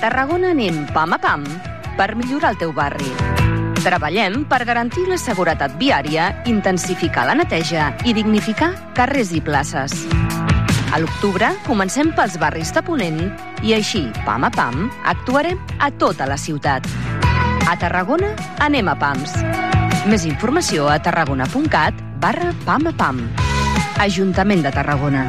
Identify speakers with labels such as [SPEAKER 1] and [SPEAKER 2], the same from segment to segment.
[SPEAKER 1] Tarragona anem pam a pam per millorar el teu barri. Treballem per garantir la seguretat viària, intensificar la neteja i dignificar carrers i places. A l'octubre comencem pels barris de Ponent i així, pam a pam, actuarem a tota la ciutat. A Tarragona anem a pams. Més informació a tarragona.cat barra pam a pam. Ajuntament de Tarragona.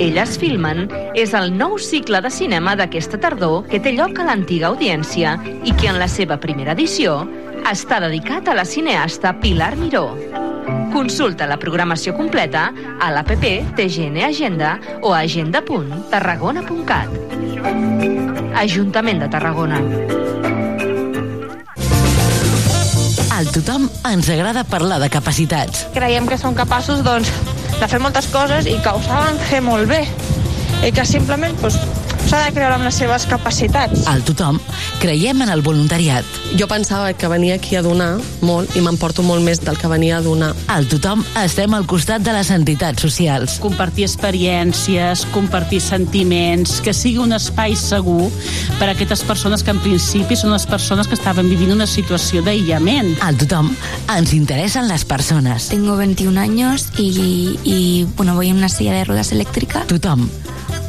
[SPEAKER 1] Elles filmen és el nou cicle de cinema d'aquesta tardor que té lloc a l'antiga audiència i que en la seva primera edició està dedicat a la cineasta Pilar Miró. Consulta la programació completa a l'APP TGN Agenda o a agenda.tarragona.cat. Ajuntament de Tarragona.
[SPEAKER 2] Al tothom ens agrada parlar de capacitats.
[SPEAKER 3] Creiem que són capaços doncs, de fer moltes coses i que ho saben fer molt bé. I que simplement doncs, s'ha de creure amb les seves capacitats.
[SPEAKER 2] Al tothom creiem en el voluntariat.
[SPEAKER 4] Jo pensava que venia aquí a donar molt i m'emporto molt més del que venia a donar.
[SPEAKER 2] Al tothom estem al costat de les entitats socials.
[SPEAKER 5] Compartir experiències, compartir sentiments, que sigui un espai segur per a aquestes persones que en principi són les persones que estaven vivint una situació d'aïllament.
[SPEAKER 2] Al tothom ens interessen les persones.
[SPEAKER 6] Tengo 21 años y, y bueno, voy en una silla de ruedas eléctrica.
[SPEAKER 2] Tothom.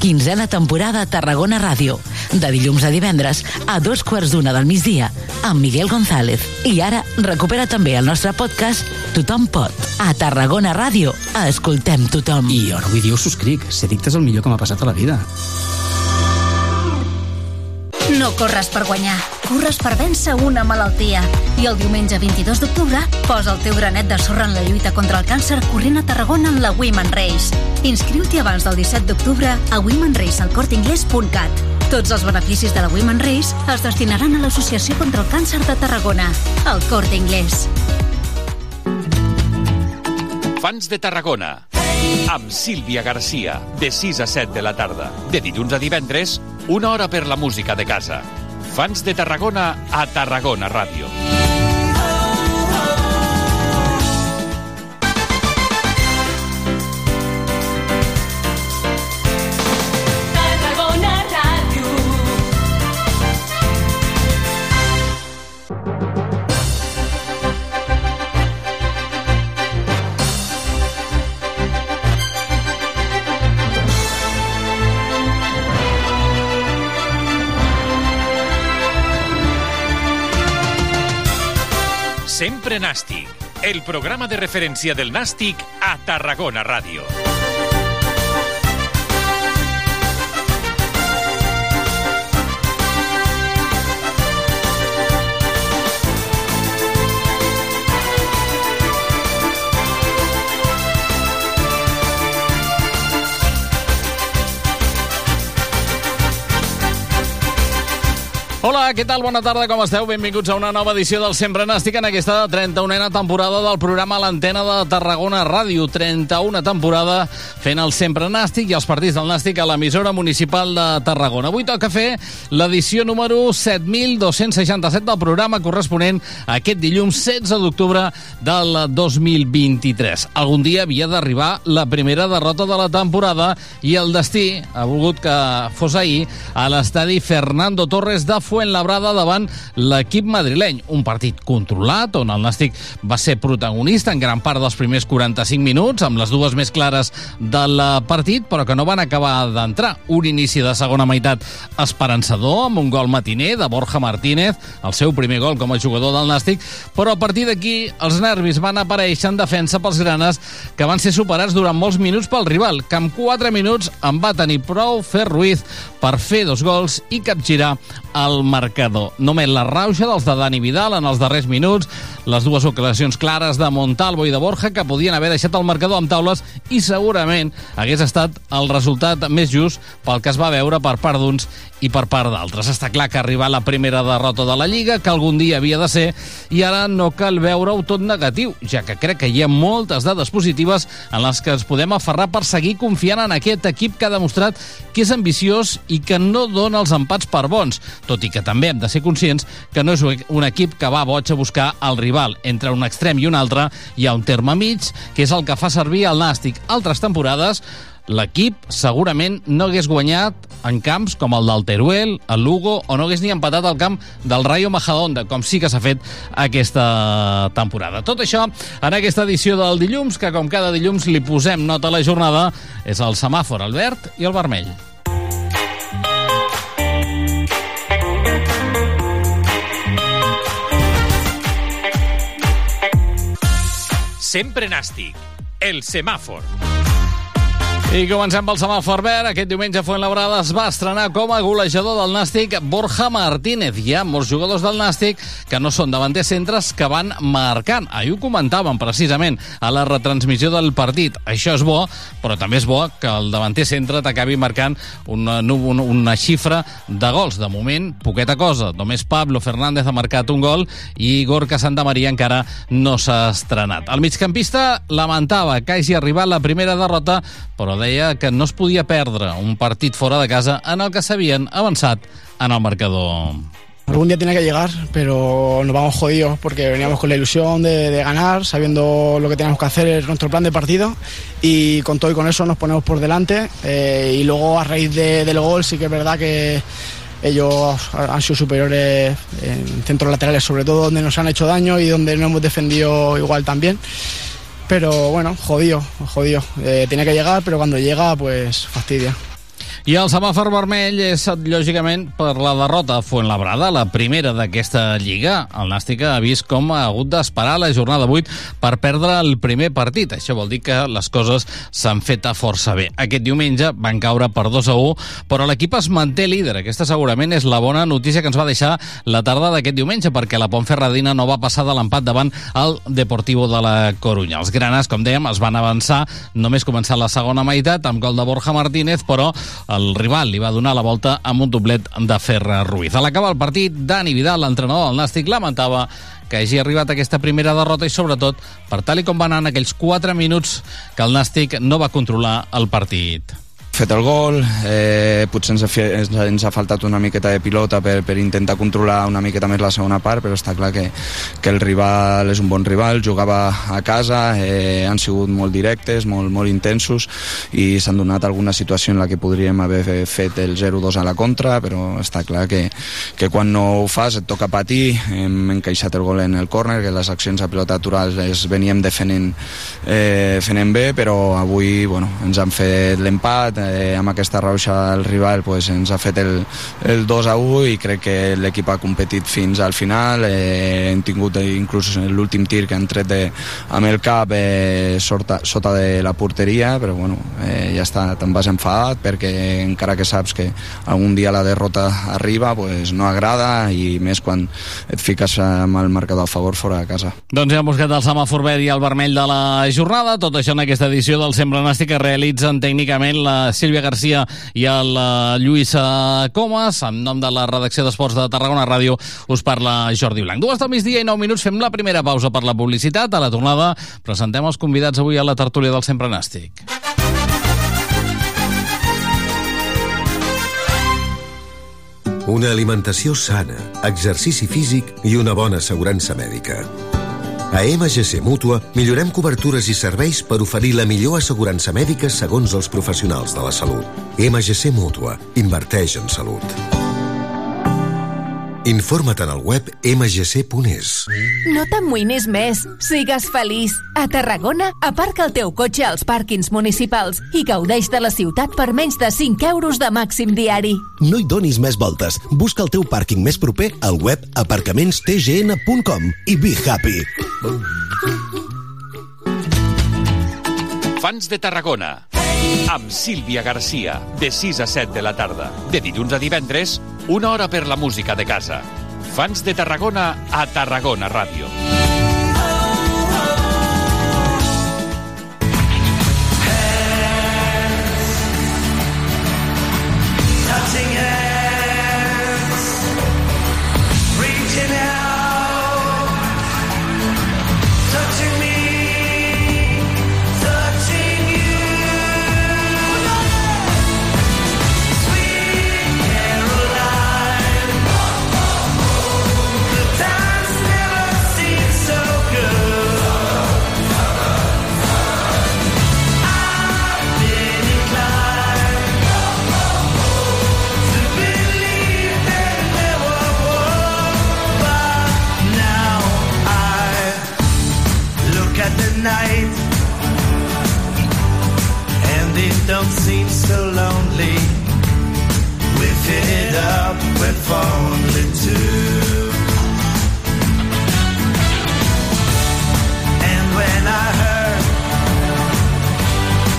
[SPEAKER 2] Quinzena temporada a Tarragona Ràdio. De dilluns a divendres a dos quarts d'una del migdia amb Miguel González. I ara recupera també el nostre podcast Tothom pot. A Tarragona Ràdio. Escoltem tothom.
[SPEAKER 7] I ara avui dia us subscric. Ser dicte és el millor que m'ha passat a la vida.
[SPEAKER 8] No corres per guanyar, corres per vèncer una malaltia. I el diumenge 22 d'octubre posa el teu granet de sorra en la lluita contra el càncer corrent a Tarragona en la Women Race. Inscriu-t'hi abans del 17 d'octubre a womenracealcortingles.cat. Tots els beneficis de la Women Race es destinaran a l'Associació contra el Càncer de Tarragona, el Corte Inglés.
[SPEAKER 9] Fans de Tarragona amb Sílvia Garcia, de 6 a 7 de la tarda. De dilluns a divendres, una hora per la música de casa. Fans de Tarragona a Tarragona Ràdio. Sempre Nàstic, el programa de referència del Nàstic a Tarragona Ràdio.
[SPEAKER 10] Què tal? Bona tarda, com esteu? Benvinguts a una nova edició del Sempre Nàstic en aquesta 31a temporada del programa L'Antena de Tarragona Ràdio. 31a temporada fent el Sempre Nàstic i els partits del Nàstic a l'emissora municipal de Tarragona. Avui toca fer l'edició número 7.267 del programa corresponent a aquest dilluns 16 d'octubre del 2023. Algun dia havia d'arribar la primera derrota de la temporada i el destí ha volgut que fos ahir a l'estadi Fernando Torres de Fuenlabrada davant l'equip madrileny. Un partit controlat on el Nàstic va ser protagonista en gran part dels primers 45 minuts, amb les dues més clares del partit, però que no van acabar d'entrar. Un inici de segona meitat esperançador, amb un gol matiner de Borja Martínez, el seu primer gol com a jugador del Nàstic, però a partir d'aquí els nervis van aparèixer en defensa pels granes, que van ser superats durant molts minuts pel rival, que amb 4 minuts en va tenir prou fer Ruiz per fer dos gols i capgirar el marcador marcador. Només la rauxa dels de Dani Vidal en els darrers minuts, les dues ocasions clares de Montalvo i de Borja que podien haver deixat el marcador amb taules i segurament hagués estat el resultat més just pel que es va veure per part d'uns i per part d'altres. Està clar que ha arribat la primera derrota de la Lliga, que algun dia havia de ser, i ara no cal veure-ho tot negatiu, ja que crec que hi ha moltes dades positives en les que ens podem aferrar per seguir confiant en aquest equip que ha demostrat que és ambiciós i que no dona els empats per bons, tot i que també hem de ser conscients que no és un equip que va boig a buscar el rival. Entre un extrem i un altre hi ha un terme mig, que és el que fa servir el Nàstic. Altres temporades l'equip segurament no hagués guanyat en camps com el del Teruel, el Lugo, o no hagués ni empatat al camp del Rayo Majadahonda, com sí que s'ha fet aquesta temporada. Tot això en aquesta edició del dilluns, que com cada dilluns li posem nota a la jornada, és el semàfor, el verd i el vermell.
[SPEAKER 9] Sempre nàstic. El semàfor.
[SPEAKER 10] I comencem pel semàfor verd. Aquest diumenge Fuenlabrada es va estrenar com a golejador del Nàstic Borja Martínez. Hi ha molts jugadors del Nàstic que no són davanters centres que van marcant. Ahir ho comentàvem precisament a la retransmissió del partit. Això és bo, però també és bo que el davanter centre t'acabi marcant una, una, una xifra de gols. De moment, poqueta cosa. Només Pablo Fernández ha marcat un gol i Gorka Santa Maria encara no s'ha estrenat. El migcampista lamentava que hagi arribat la primera derrota, però deia que no es podia perdre un partit fora de casa en el que s'havien avançat en el marcador.
[SPEAKER 11] Algún día tiene que llegar, pero nos vamos jodidos porque veníamos con la ilusión de, de, ganar, sabiendo lo que teníamos que hacer, es nuestro plan de partido y con todo y con eso nos ponemos por delante eh, y luego a raíz de, del gol sí que es verdad que ellos han sido superiores en centros laterales sobre todo donde nos han hecho daño y donde no hemos defendido igual también pero bueno, jodido, jodido. Eh, tenía que llegar, pero cuando llega, pues fastidia.
[SPEAKER 10] I el semàfor vermell és, lògicament, per la derrota a Fuenlabrada, la primera d'aquesta Lliga. El Nàstic ha vist com ha hagut d'esperar la jornada 8 per perdre el primer partit. Això vol dir que les coses s'han fet a força bé. Aquest diumenge van caure per 2 a 1, però l'equip es manté líder. Aquesta segurament és la bona notícia que ens va deixar la tarda d'aquest diumenge, perquè la Pontferradina no va passar de l'empat davant el Deportivo de la Corunya. Els granes, com dèiem, es van avançar només començar la segona meitat amb gol de Borja Martínez, però el rival li va donar la volta amb un doblet de Ferra Ruiz. A l'acabar el partit, Dani Vidal, l'entrenador del Nàstic, lamentava que hagi arribat aquesta primera derrota i sobretot per tal i com van anar en aquells 4 minuts que el Nàstic no va controlar el partit
[SPEAKER 12] fet el gol, eh, potser ens ha, ens, ens ha faltat una miqueta de pilota per, per intentar controlar una miqueta més la segona part, però està clar que, que el rival és un bon rival, jugava a casa, eh, han sigut molt directes, molt, molt intensos i s'han donat alguna situació en la que podríem haver fet el 0-2 a la contra, però està clar que, que quan no ho fas et toca patir, hem encaixat el gol en el córner, que les accions a pilota aturals les veníem defenent, eh, fent bé, però avui bueno, ens han fet l'empat, eh, amb aquesta rauxa el rival pues, ens ha fet el, el 2 a 1 i crec que l'equip ha competit fins al final eh, hem tingut inclús l'últim tir que han tret de, amb el cap eh, sota, sota de la porteria però bueno, eh, ja està, te'n vas enfadat perquè encara que saps que algun dia la derrota arriba pues, no agrada i més quan et fiques amb el marcador a favor fora de casa.
[SPEAKER 10] Doncs ja hem buscat el semàfor verd i el vermell de la jornada, tot això en aquesta edició del Sembra Nàstic que realitzen tècnicament la Sílvia Garcia i el uh, Lluís uh, Comas. En nom de la redacció d'Esports de Tarragona Ràdio us parla Jordi Blanc. Dues del migdia i nou minuts fem la primera pausa per la publicitat. A la tornada presentem els convidats avui a la tertúlia del Sempre Nàstic.
[SPEAKER 13] Una alimentació sana, exercici físic i una bona assegurança mèdica. A MGC Mútua millorem cobertures i serveis per oferir la millor assegurança mèdica segons els professionals de la salut. MGC Mútua. Inverteix en salut. Informa't en el web mgc.es.
[SPEAKER 14] No t'amoïnis més. Sigues feliç. A Tarragona, aparca el teu cotxe als pàrquings municipals i gaudeix de la ciutat per menys de 5 euros de màxim diari.
[SPEAKER 15] No hi donis més voltes. Busca el teu pàrquing més proper al web aparcamentstgn.com i be happy.
[SPEAKER 9] Fans de Tarragona. Amb Sílvia Garcia, de 6 a 7 de la tarda. De dilluns a divendres, una hora per la música de casa. Fans de Tarragona a Tarragona Ràdio.
[SPEAKER 16] Don't seem so lonely. We fit it up with only two. And when I heard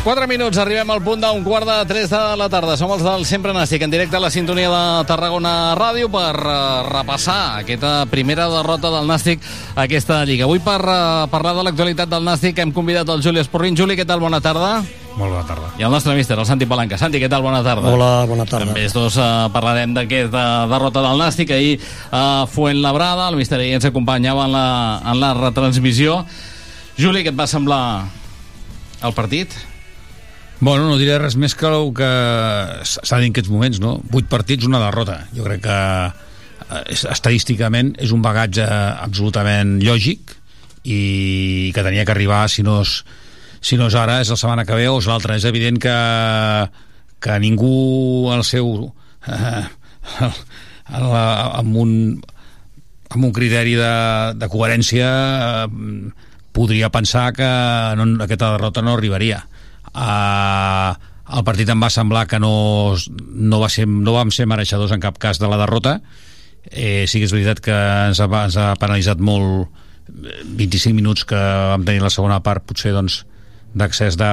[SPEAKER 10] 4 minuts, arribem al punt d'un quart de 3 de la tarda. Som els del Sempre Nàstic, en directe a la sintonia de Tarragona Ràdio per uh, repassar aquesta primera derrota del Nàstic a aquesta Lliga. Avui per uh, parlar de l'actualitat del Nàstic hem convidat el Juli Esporrin. Juli, què tal? Bona tarda.
[SPEAKER 17] Molt bona tarda.
[SPEAKER 10] I el nostre míster, el Santi Palanca. Santi, què tal? Bona tarda.
[SPEAKER 17] Hola, bona tarda.
[SPEAKER 10] Amb ells dos uh, parlarem d'aquesta derrota del Nàstic. Ahir a uh, Fuentlabrada, el míster ahir ens acompanyava en la, en la retransmissió. Juli, què et va semblar el partit?
[SPEAKER 17] Bueno, no diré res més que el que s'ha dit en aquests moments, no? Vuit partits, una derrota. Jo crec que eh, estadísticament és un bagatge absolutament lògic i que tenia que arribar, si no és, si no és ara, és la setmana que ve o és l'altra. És evident que, que ningú al seu... Eh, amb un amb un criteri de, de coherència eh, podria pensar que no, aquesta derrota no arribaria. Uh, el partit em va semblar que no, no, va ser, no vam ser mereixedors en cap cas de la derrota. Eh, sí que és veritat que ens ha, ens ha penalitzat molt eh, 25 minuts que vam tenir la segona part. Potser doncs d'accés de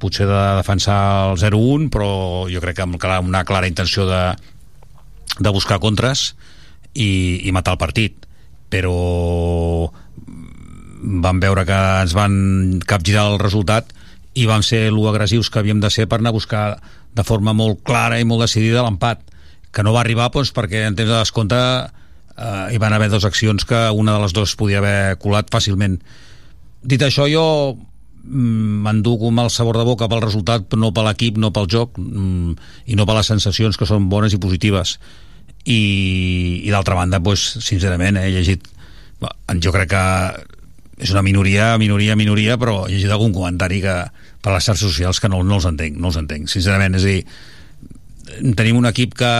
[SPEAKER 17] potser de defensar el 0-1 però jo crec que amb una clara intenció de, de buscar contres i, i matar el partit. Però vam veure que ens van capgirar el resultat i vam ser lo agressius que havíem de ser per anar a buscar de forma molt clara i molt decidida l'empat que no va arribar doncs, perquè en temps de descompte eh, hi van haver dues accions que una de les dues podia haver colat fàcilment. Dit això jo mm, m'enduc amb el sabor de boca pel resultat no per l'equip, no pel joc mm, i no per les sensacions que són bones i positives. I, i d'altra banda doncs, sincerament he llegit jo crec que és una minoria, minoria, minoria però he llegit algun comentari que per les xarxes socials que no, no els entenc no els entenc, sincerament, és a dir tenim un equip que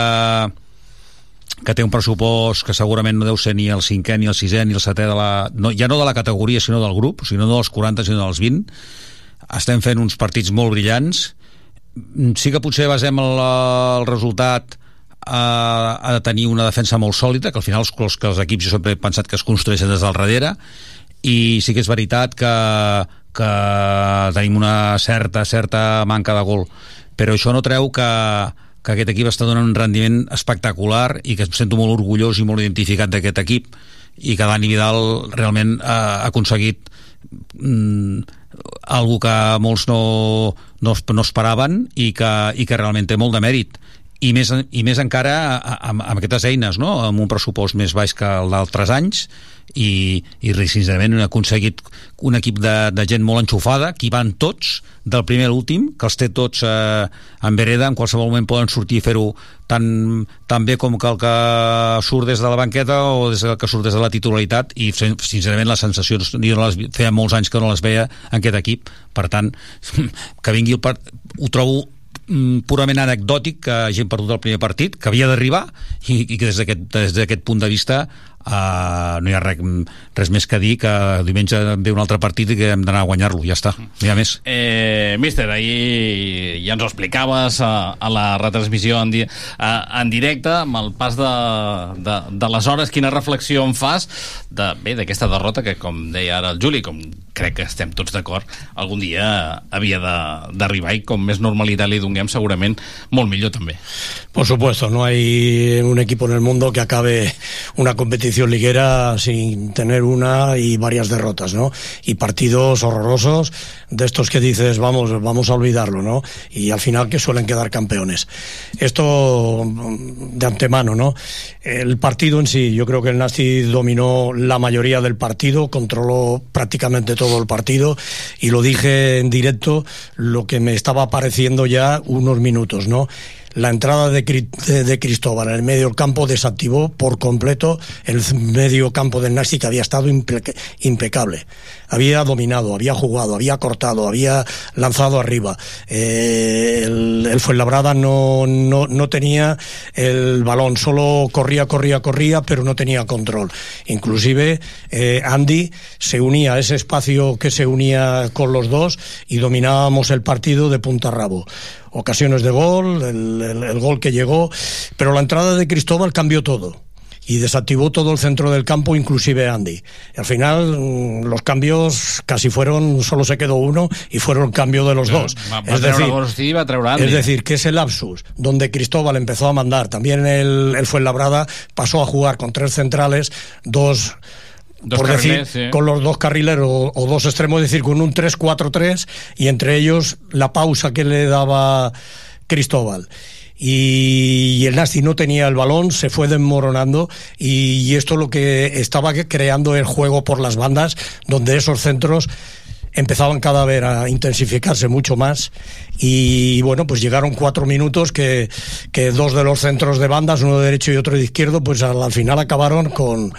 [SPEAKER 17] que té un pressupost que segurament no deu ser ni el cinquè, ni el sisè, ni el setè de la, no, ja no de la categoria, sinó del grup, sinó no dels 40, sinó dels 20. Estem fent uns partits molt brillants. Sí que potser basem el, el resultat a, a de tenir una defensa molt sòlida, que al final els, els, els equips jo sempre he pensat que es construeixen des del darrere, i sí que és veritat que, que tenim una certa, certa manca de gol. Però això no treu que, que aquest equip està donant un rendiment espectacular i que em sento molt orgullós i molt identificat d'aquest equip i que Dani Vidal realment ha, aconseguit mm, algo que molts no, no, no esperaven i que, i que realment té molt de mèrit i més, i més encara amb, amb aquestes eines, no? amb un pressupost més baix que el d'altres anys i, i sincerament han aconseguit un equip de, de gent molt enxufada que van tots, del primer a l'últim que els té tots eh, en vereda. En qualsevol moment poden sortir i fer-ho tan, tan bé com que el que surt des de la banqueta o des del que surt des de la titularitat. I sincerament les sensacions jo no les, feia molts anys que no les veia en aquest equip. Per tant, que vingui el part... ho trobo purament anecdòtic que hagin perdut el primer partit, que havia d'arribar i, i que des d'aquest des d'aquest punt de vista Uh, no hi ha res, res més que dir que diumenge ve un altre partit i que hem d'anar a guanyar-lo, ja està, no hi ha més
[SPEAKER 10] Eh, míster, ahir ja ens ho explicaves a, a la retransmissió en, di, a, en directe, amb el pas de, de, de les hores, quina reflexió en fas de, bé d'aquesta derrota que, com deia ara el Juli, com crec que estem tots d'acord, algun dia havia de- d'arribar i com més normalitat li donem, segurament molt millor també.
[SPEAKER 18] Por supuesto, no hay un equipo en el mundo que acabe una competición liguera sin tener una y varias derrotas, ¿no? Y partidos horrorosos de estos que dices, vamos, vamos a olvidarlo, ¿no? Y al final que suelen quedar campeones. Esto mm, de antemano, ¿no? El partido en sí, yo creo que el Nasti dominó la mayoría del partido, controló prácticamente todo el partido y lo dije en directo lo que me estaba pareciendo ya unos minutos, ¿no? La entrada de, Cri- de- de Cristóbal en el medio campo desactivó por completo el medio campo del Nasti que había estado impe- impecable. Había dominado, había jugado, había cortado, había lanzado arriba. Eh, el, Fuenlabrada no, no, no tenía el balón, solo corría, corría, corría, pero no tenía control. Inclusive eh, Andy se unía a ese espacio que se unía con los dos y dominábamos el partido de punta rabo ocasiones de gol, el, el- el gol que llegó, pero la entrada de Cristóbal cambió todo y desactivó todo el centro del campo, inclusive Andy. Y al final mm, los cambios casi fueron, solo se quedó uno y fueron el cambio de los dos.
[SPEAKER 10] Va, va
[SPEAKER 18] Es decir,
[SPEAKER 10] Agostí va Andy.
[SPEAKER 18] es decir, que ese lapsus donde Cristóbal empezó a mandar, también el, el Fuenlabrada pasó a jugar con tres centrales, dos
[SPEAKER 10] Dos
[SPEAKER 18] por
[SPEAKER 10] carriles,
[SPEAKER 18] decir, con los dos carrileros o, o dos extremos, es decir, con un 3-4-3 y entre ellos la pausa que le daba Cristóbal. Y, y el Nasti no tenía el balón, se fue desmoronando y, y esto lo que estaba creando el juego por las bandas, donde esos centros empezaban cada vez a intensificarse mucho más y bueno pues llegaron cuatro minutos que, que dos de los centros de bandas uno de derecho y otro de izquierdo pues al final acabaron con,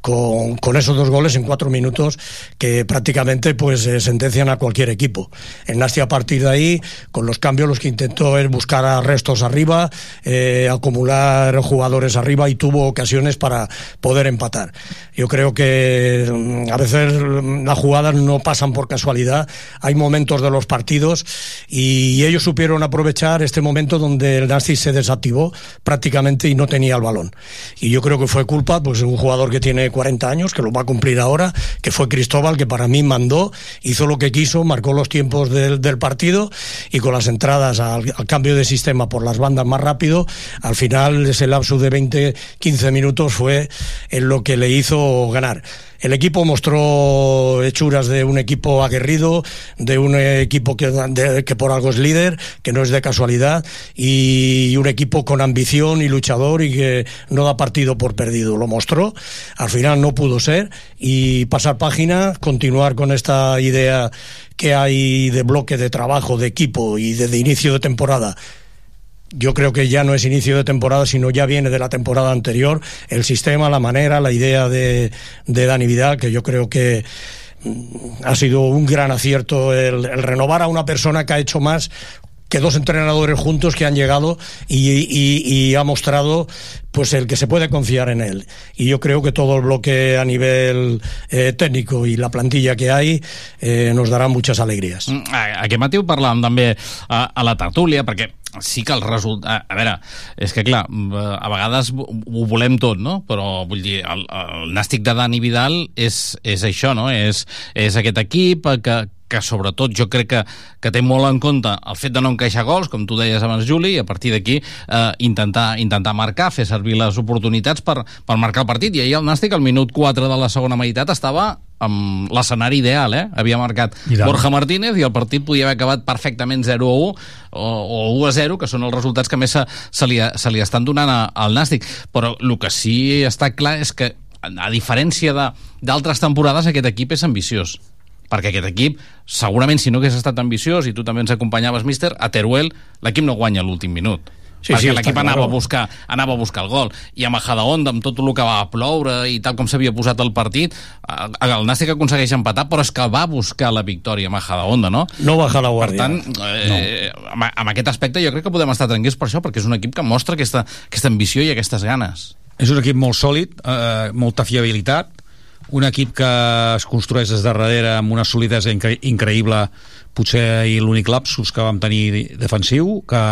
[SPEAKER 18] con, con esos dos goles en cuatro minutos que prácticamente pues eh, sentencian a cualquier equipo. El Nasti a partir de ahí con los cambios los que intentó es buscar restos arriba eh, acumular jugadores arriba y tuvo ocasiones para poder empatar. Yo creo que mm, a veces mm, las jugadas no pasan por casualidad. Hay momentos de los partidos y ellos supieron aprovechar este momento donde el Nasti se desactivó prácticamente y no tenía el balón. Y yo creo que fue culpa pues un jugador que tiene 40 años que lo va a cumplir ahora que fue Cristóbal que para mí mandó hizo lo que quiso marcó los tiempos del, del partido y con las entradas al, al cambio de sistema por las bandas más rápido al final ese lapsus de 20 15 minutos fue en lo que le hizo ganar el equipo mostró hechuras de un equipo aguerrido, de un equipo que, de- que por algo es líder, que no es de casualidad, y un equipo con ambición y luchador y que no da partido por perdido. Lo mostró, al final no pudo ser, y pasar página, continuar con esta idea que hay de bloque de trabajo, de equipo y de, de inicio de temporada yo creo que ya no es inicio de temporada, sino ya viene de la temporada anterior, el sistema, la manera, la idea de, de Dani Vidal, que yo creo que mm, ha sido un gran acierto el, el renovar a una persona que ha hecho más que dos entrenadores juntos que han llegado y, y- y ha mostrado pues el que se puede confiar en él. Y yo creo que todo el bloque a nivel eh, técnico y la plantilla que hay eh, nos dará muchas alegrías.
[SPEAKER 10] Mm, Aquest matí ho parlàvem també a, a la tertúlia, perquè sí que el resultat... A, veure, és que clar, a vegades ho volem tot, no? Però vull dir, el, el nàstic de Dani Vidal és, és això, no? És, és aquest equip que, que sobretot jo crec que, que té molt en compte el fet de no encaixar gols, com tu deies abans, Juli, i a partir d'aquí eh, intentar, intentar marcar, fer servir les oportunitats per, per marcar el partit. I ahir el Nàstic, al minut 4 de la segona meitat, estava amb l'escenari ideal, eh? Havia marcat. Borja Martínez i el partit podia haver acabat perfectament 0 a 1 o, o 1 a 0, que són els resultats que més se, se, li, se li estan donant a- al Nàstic. Però el que sí està clar és que, a diferència de- d'altres temporades, aquest equip és ambiciós perquè aquest equip, segurament si no hagués estat ambiciós i tu també ens acompanyaves, míster, a Teruel l'equip no guanya a l'últim minut
[SPEAKER 18] Sí,
[SPEAKER 10] perquè
[SPEAKER 18] sí,
[SPEAKER 10] l'equip anava,
[SPEAKER 18] claro.
[SPEAKER 10] a buscar, anava a buscar el gol. I a Majadahonda, amb tot el que va ploure i tal com s'havia posat el partit, eh, el Nàstic aconsegueix empatar, però és que va buscar la victòria a Majadahonda, no?
[SPEAKER 18] No baja la guàrdia.
[SPEAKER 10] Per tant, eh, amb, amb aquest aspecte jo crec que podem estar tranquils per això, perquè és un equip que mostra aquesta, aquesta ambició i aquestes ganes.
[SPEAKER 17] És un equip molt sòlid, eh, molta fiabilitat, un equip que es construeix des de darrere amb una solidesa incre increïble, potser ahir l'únic lapsus que vam tenir defensiu, que,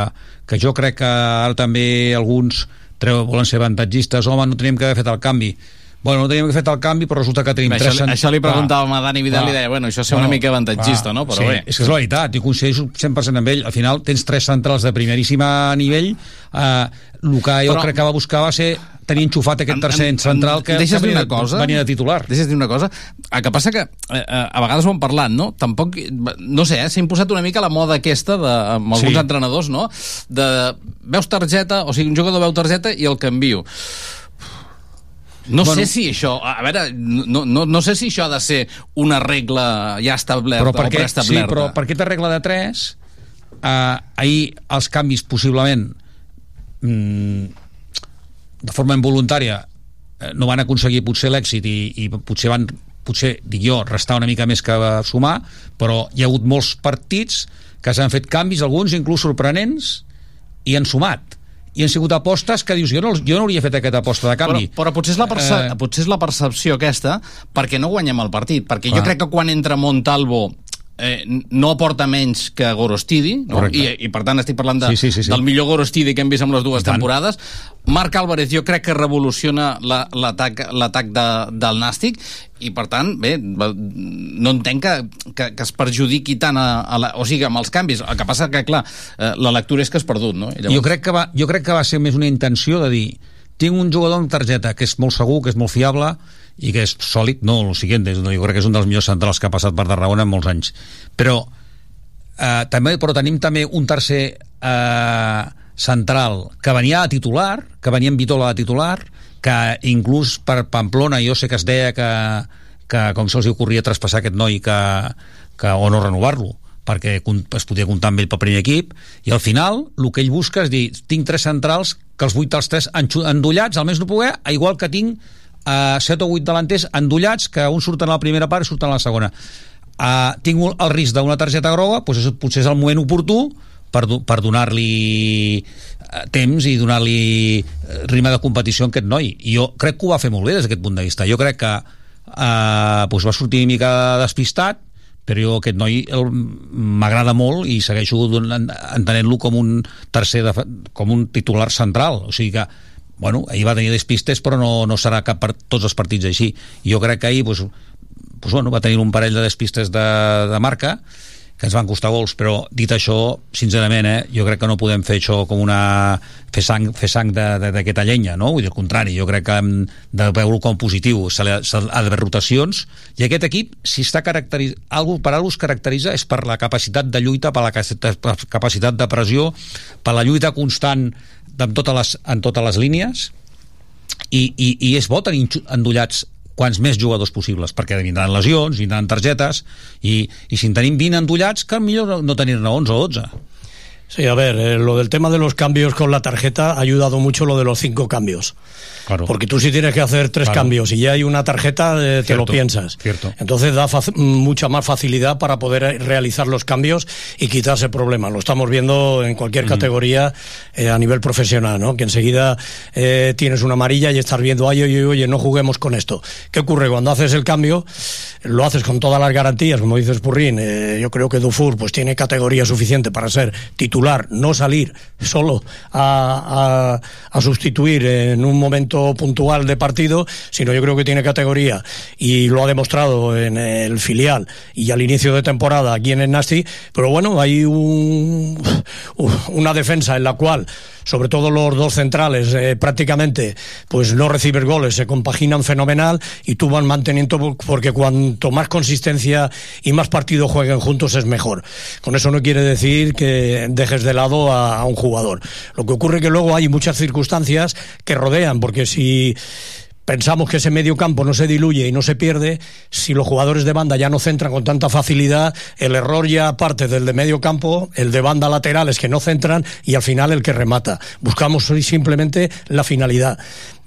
[SPEAKER 17] que jo crec que ara també alguns treu, volen ser avantatgistes, home, no teníem que haver fet el canvi. Bueno, no teníem que fet el canvi, però resulta que tenim tres...
[SPEAKER 10] això, li
[SPEAKER 17] Clar,
[SPEAKER 10] preguntàvem a Dani Vidal
[SPEAKER 17] clar.
[SPEAKER 10] i deia, bueno, això és ser una mica avantatgista, no? Però
[SPEAKER 17] sí,
[SPEAKER 10] bé.
[SPEAKER 17] és que és la veritat, i coincideixo 100% amb ell. Al final tens tres centrals de primeríssima nivell, eh, el que jo
[SPEAKER 10] Però-
[SPEAKER 17] crec que va buscar va ser tenir enxufat aquest tercer central que,
[SPEAKER 10] deixes
[SPEAKER 17] que venia,
[SPEAKER 10] una cosa?
[SPEAKER 17] venia de titular.
[SPEAKER 10] Deixes dir una cosa? El que passa que eh, eh, a vegades ho hem parlat, no? Tampoc, no sé, eh, s'ha imposat una mica la moda aquesta de, amb alguns
[SPEAKER 17] Sí.
[SPEAKER 10] entrenadors, no? De veus targeta, o sigui, un jugador veu targeta i el canvio. No
[SPEAKER 17] Bueno.
[SPEAKER 10] sé si això, a veure, no, no, no sé si això ha de ser una regla ja establerta
[SPEAKER 17] però
[SPEAKER 10] o
[SPEAKER 17] perquè, sí,
[SPEAKER 10] preestablerta.
[SPEAKER 17] però per aquesta regla de 3 eh, ahir els canvis possiblement mm, de forma involuntària eh, no van aconseguir potser l'èxit i, i potser van potser, dic jo, restar una mica més que sumar, però hi ha hagut molts partits que s'han fet canvis, alguns inclús sorprenents, i han sumat. I han sigut apostes que dius, jo no, jo no hauria fet aquesta aposta de canvi.
[SPEAKER 10] Però, però potser, és la perce
[SPEAKER 17] Eh,
[SPEAKER 10] eh... potser és la percepció aquesta perquè no guanyem el partit. Perquè
[SPEAKER 17] Clar.
[SPEAKER 10] jo crec que quan entra Montalvo eh, no aporta menys que Gorostidi no?
[SPEAKER 17] Correcte.
[SPEAKER 10] I, i per tant estic parlant de,
[SPEAKER 17] Sí, sí, sí, sí.
[SPEAKER 10] del millor Gorostidi que hem vist amb les dues temporades Marc Álvarez jo crec que revoluciona la- l'atac l'atac de, del Nàstic i per tant, bé, no entenc que, que, que es perjudiqui tant a, a la, o sigui, amb els canvis el que passa que, clar, eh, la lectura és que has perdut no? I
[SPEAKER 17] Jo crec, que va, jo crec que va ser més una intenció de dir tinc un jugador amb targeta que és molt segur, que és molt fiable i que és sòlid, no, el siguiente, jo crec que és un dels millors centrals que ha passat per Tarragona en molts anys. Però eh, també però tenim també un tercer eh, central que venia a titular, que venia en Vitola a titular, que inclús per Pamplona jo sé que es deia que, que com se'ls ocorria traspassar aquest noi que, que, o no renovar-lo perquè es podia comptar amb ell pel primer equip i al final el que ell busca és dir tinc tres centrals que els vuit dels tres endollats al més no poder, igual que tinc eh, set o vuit delanters endollats que uns surten a la primera part i surten a la segona. Uh, tinc un- el risc d'una targeta groga doncs és, potser és el moment oportú per, per donar-li eh, temps i donar-li eh, ritme de competició a aquest noi. I jo crec que ho va fer molt bé des d'aquest punt de vista. Jo crec que eh, doncs va sortir una mica despistat però jo aquest noi m'agrada molt i segueixo entenent-lo com un tercer de, com un titular central. O sigui que bueno, ahir va tenir despistes però no, no serà cap per tots els partits així jo crec que ahir doncs, doncs, bueno, va tenir un parell de despistes de, de marca que ens van costar gols, però dit això, sincerament, eh, jo crec que no podem fer això com una... fer sang, fer sang d'aquesta llenya, no? Vull dir, al contrari, jo crec que hem de veure-ho com positiu. Se ha, se, ha d'haver rotacions, i aquest equip, si està caracteritzat... Algo, per algú es caracteritza és per la capacitat de lluita, per la capacitat de pressió, per la lluita constant en totes les, en totes les línies, i, i, i és bo tenir endollats quants més jugadors possibles, perquè vindran lesions, vindran targetes, i, i si en tenim 20 endollats, que millor no tenir-ne 11 o 12.
[SPEAKER 18] Sí, a ver, eh, lo del tema de los cambios con la tarjeta ha ayudado mucho lo de los cinco cambios.
[SPEAKER 17] Claro.
[SPEAKER 18] Porque tú si tienes que hacer tres
[SPEAKER 17] Claro.
[SPEAKER 18] cambios y ya hay una tarjeta, eh, te lo
[SPEAKER 17] Cierto,
[SPEAKER 18] piensas.
[SPEAKER 17] cierto.
[SPEAKER 18] Entonces da mucha más facilidad para poder eh, realizar los cambios y quitarse problemas. Lo estamos viendo en cualquier categoría eh, a nivel profesional, ¿no? Que enseguida eh, tienes una amarilla y estás viendo, ay, oye, oye, no juguemos con esto. ¿Qué ocurre? Cuando haces el cambio, lo haces con todas las garantías, como dices Purrín. eh, yo creo que Dufour pues tiene categoría suficiente para ser titular, no salir solo a, a- sustituir en un momento puntual de partido, sino yo creo que tiene categoría y lo ha demostrado en el filial y al inicio de temporada aquí en el Nasti. Pero bueno, hay un- una defensa en la cual sobre todo los dos centrales eh, prácticamente pues no recibes goles, se compaginan fenomenal y tú van manteniendo porque cuanto más consistencia y más partido jueguen juntos es mejor. Con eso no quiere decir que dejes de lado a, un jugador. Lo que ocurre que luego hay muchas circunstancias que rodean, porque si pensamos que ese medio campo no se diluye y no se pierde, si los jugadores de banda ya no centran con tanta facilidad, el error ya parte del de medio campo, el de banda lateral es que no centran y al final el que remata. Buscamos simplemente la finalidad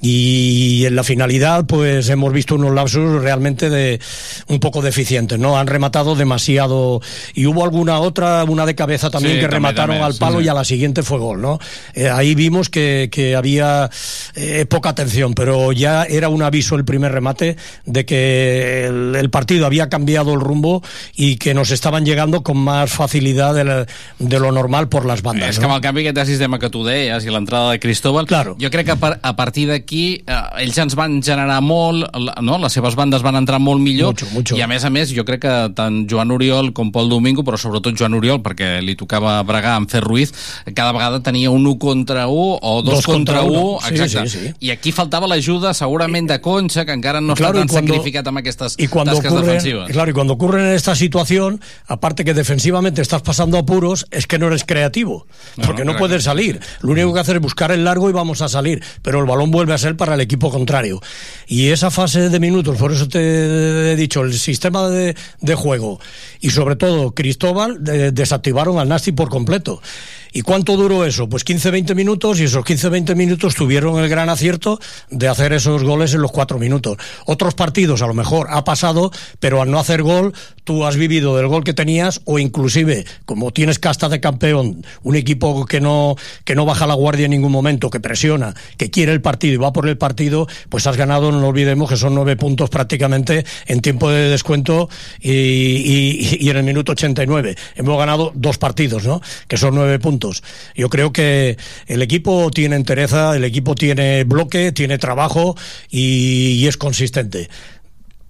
[SPEAKER 18] y en la finalidad pues hemos visto unos lapsos realmente de un poco deficientes, ¿no? Han rematado demasiado y hubo alguna otra, una de cabeza también
[SPEAKER 10] Sí,
[SPEAKER 18] que
[SPEAKER 10] también,
[SPEAKER 18] remataron
[SPEAKER 10] también,
[SPEAKER 18] al palo
[SPEAKER 10] sí.
[SPEAKER 18] y a la siguiente fue gol, ¿no? Eh, ahí vimos que, que había eh, poca atención, pero ya era un aviso el primer remate de que el, el partido había cambiado el rumbo y que nos estaban llegando con más facilidad de, la- de lo normal por las bandas.
[SPEAKER 10] És
[SPEAKER 18] ¿no?
[SPEAKER 10] que amb el canvi aquest sistema que tu deies i l'entrada de Cristóbal, claro. jo crec que a, par a partir d'aquí eh, ells ens van generar molt, no? les seves bandes van entrar molt millor
[SPEAKER 18] Mucho, mucho.
[SPEAKER 10] i a més a més jo crec que tant Joan Oriol com Pol Domingo, però sobretot Joan Oriol perquè li tocava bregar amb Fer Ruiz, cada vegada tenia un 1 contra 1 o 2
[SPEAKER 18] Dos
[SPEAKER 10] contra
[SPEAKER 18] contra
[SPEAKER 10] 1,
[SPEAKER 18] uno. Sí,
[SPEAKER 10] exacte.
[SPEAKER 18] sí, sí.
[SPEAKER 10] I aquí faltava l'ajuda segurament de Concha, que encara no
[SPEAKER 18] Claro,
[SPEAKER 10] està tan
[SPEAKER 18] cuando-
[SPEAKER 10] sacrificat amb aquestes
[SPEAKER 18] y cuando
[SPEAKER 10] tasques
[SPEAKER 18] ocurre,
[SPEAKER 10] defensives.
[SPEAKER 18] claro, y cuando ocurre en esta situación, aparte que defensivamente estás pasando apuros, es que no eres creativo,
[SPEAKER 10] No,
[SPEAKER 18] porque
[SPEAKER 10] no,
[SPEAKER 18] no, puedes salir. Lo único que hacer es buscar el largo y vamos a salir, pero el balón vuelve a ser para el equipo contrario. Y esa fase de minutos, por eso te he dicho, el sistema de, de juego y sobre todo Cristóbal de- desactivaron al Nasti por completo. ¿Y cuánto duró eso? Pues 15-20 minutos y esos 15-20 minutos tuvieron el gran acierto de hacer esos goles en los cuatro minutos. Otros partidos a lo mejor ha pasado, pero al no hacer gol tú has vivido del gol que tenías o inclusive como tienes casta de campeón, un equipo que no, que no baja la guardia en ningún momento, que presiona, que quiere el partido y va por el partido, pues has ganado, no olvidemos que son nueve puntos prácticamente en tiempo de descuento y, y- en el minuto 89. Hemos ganado dos partidos, ¿no? Que son nueve puntos. Yo creo que el equipo tiene entereza, el equipo tiene bloque, tiene trabajo y, es consistente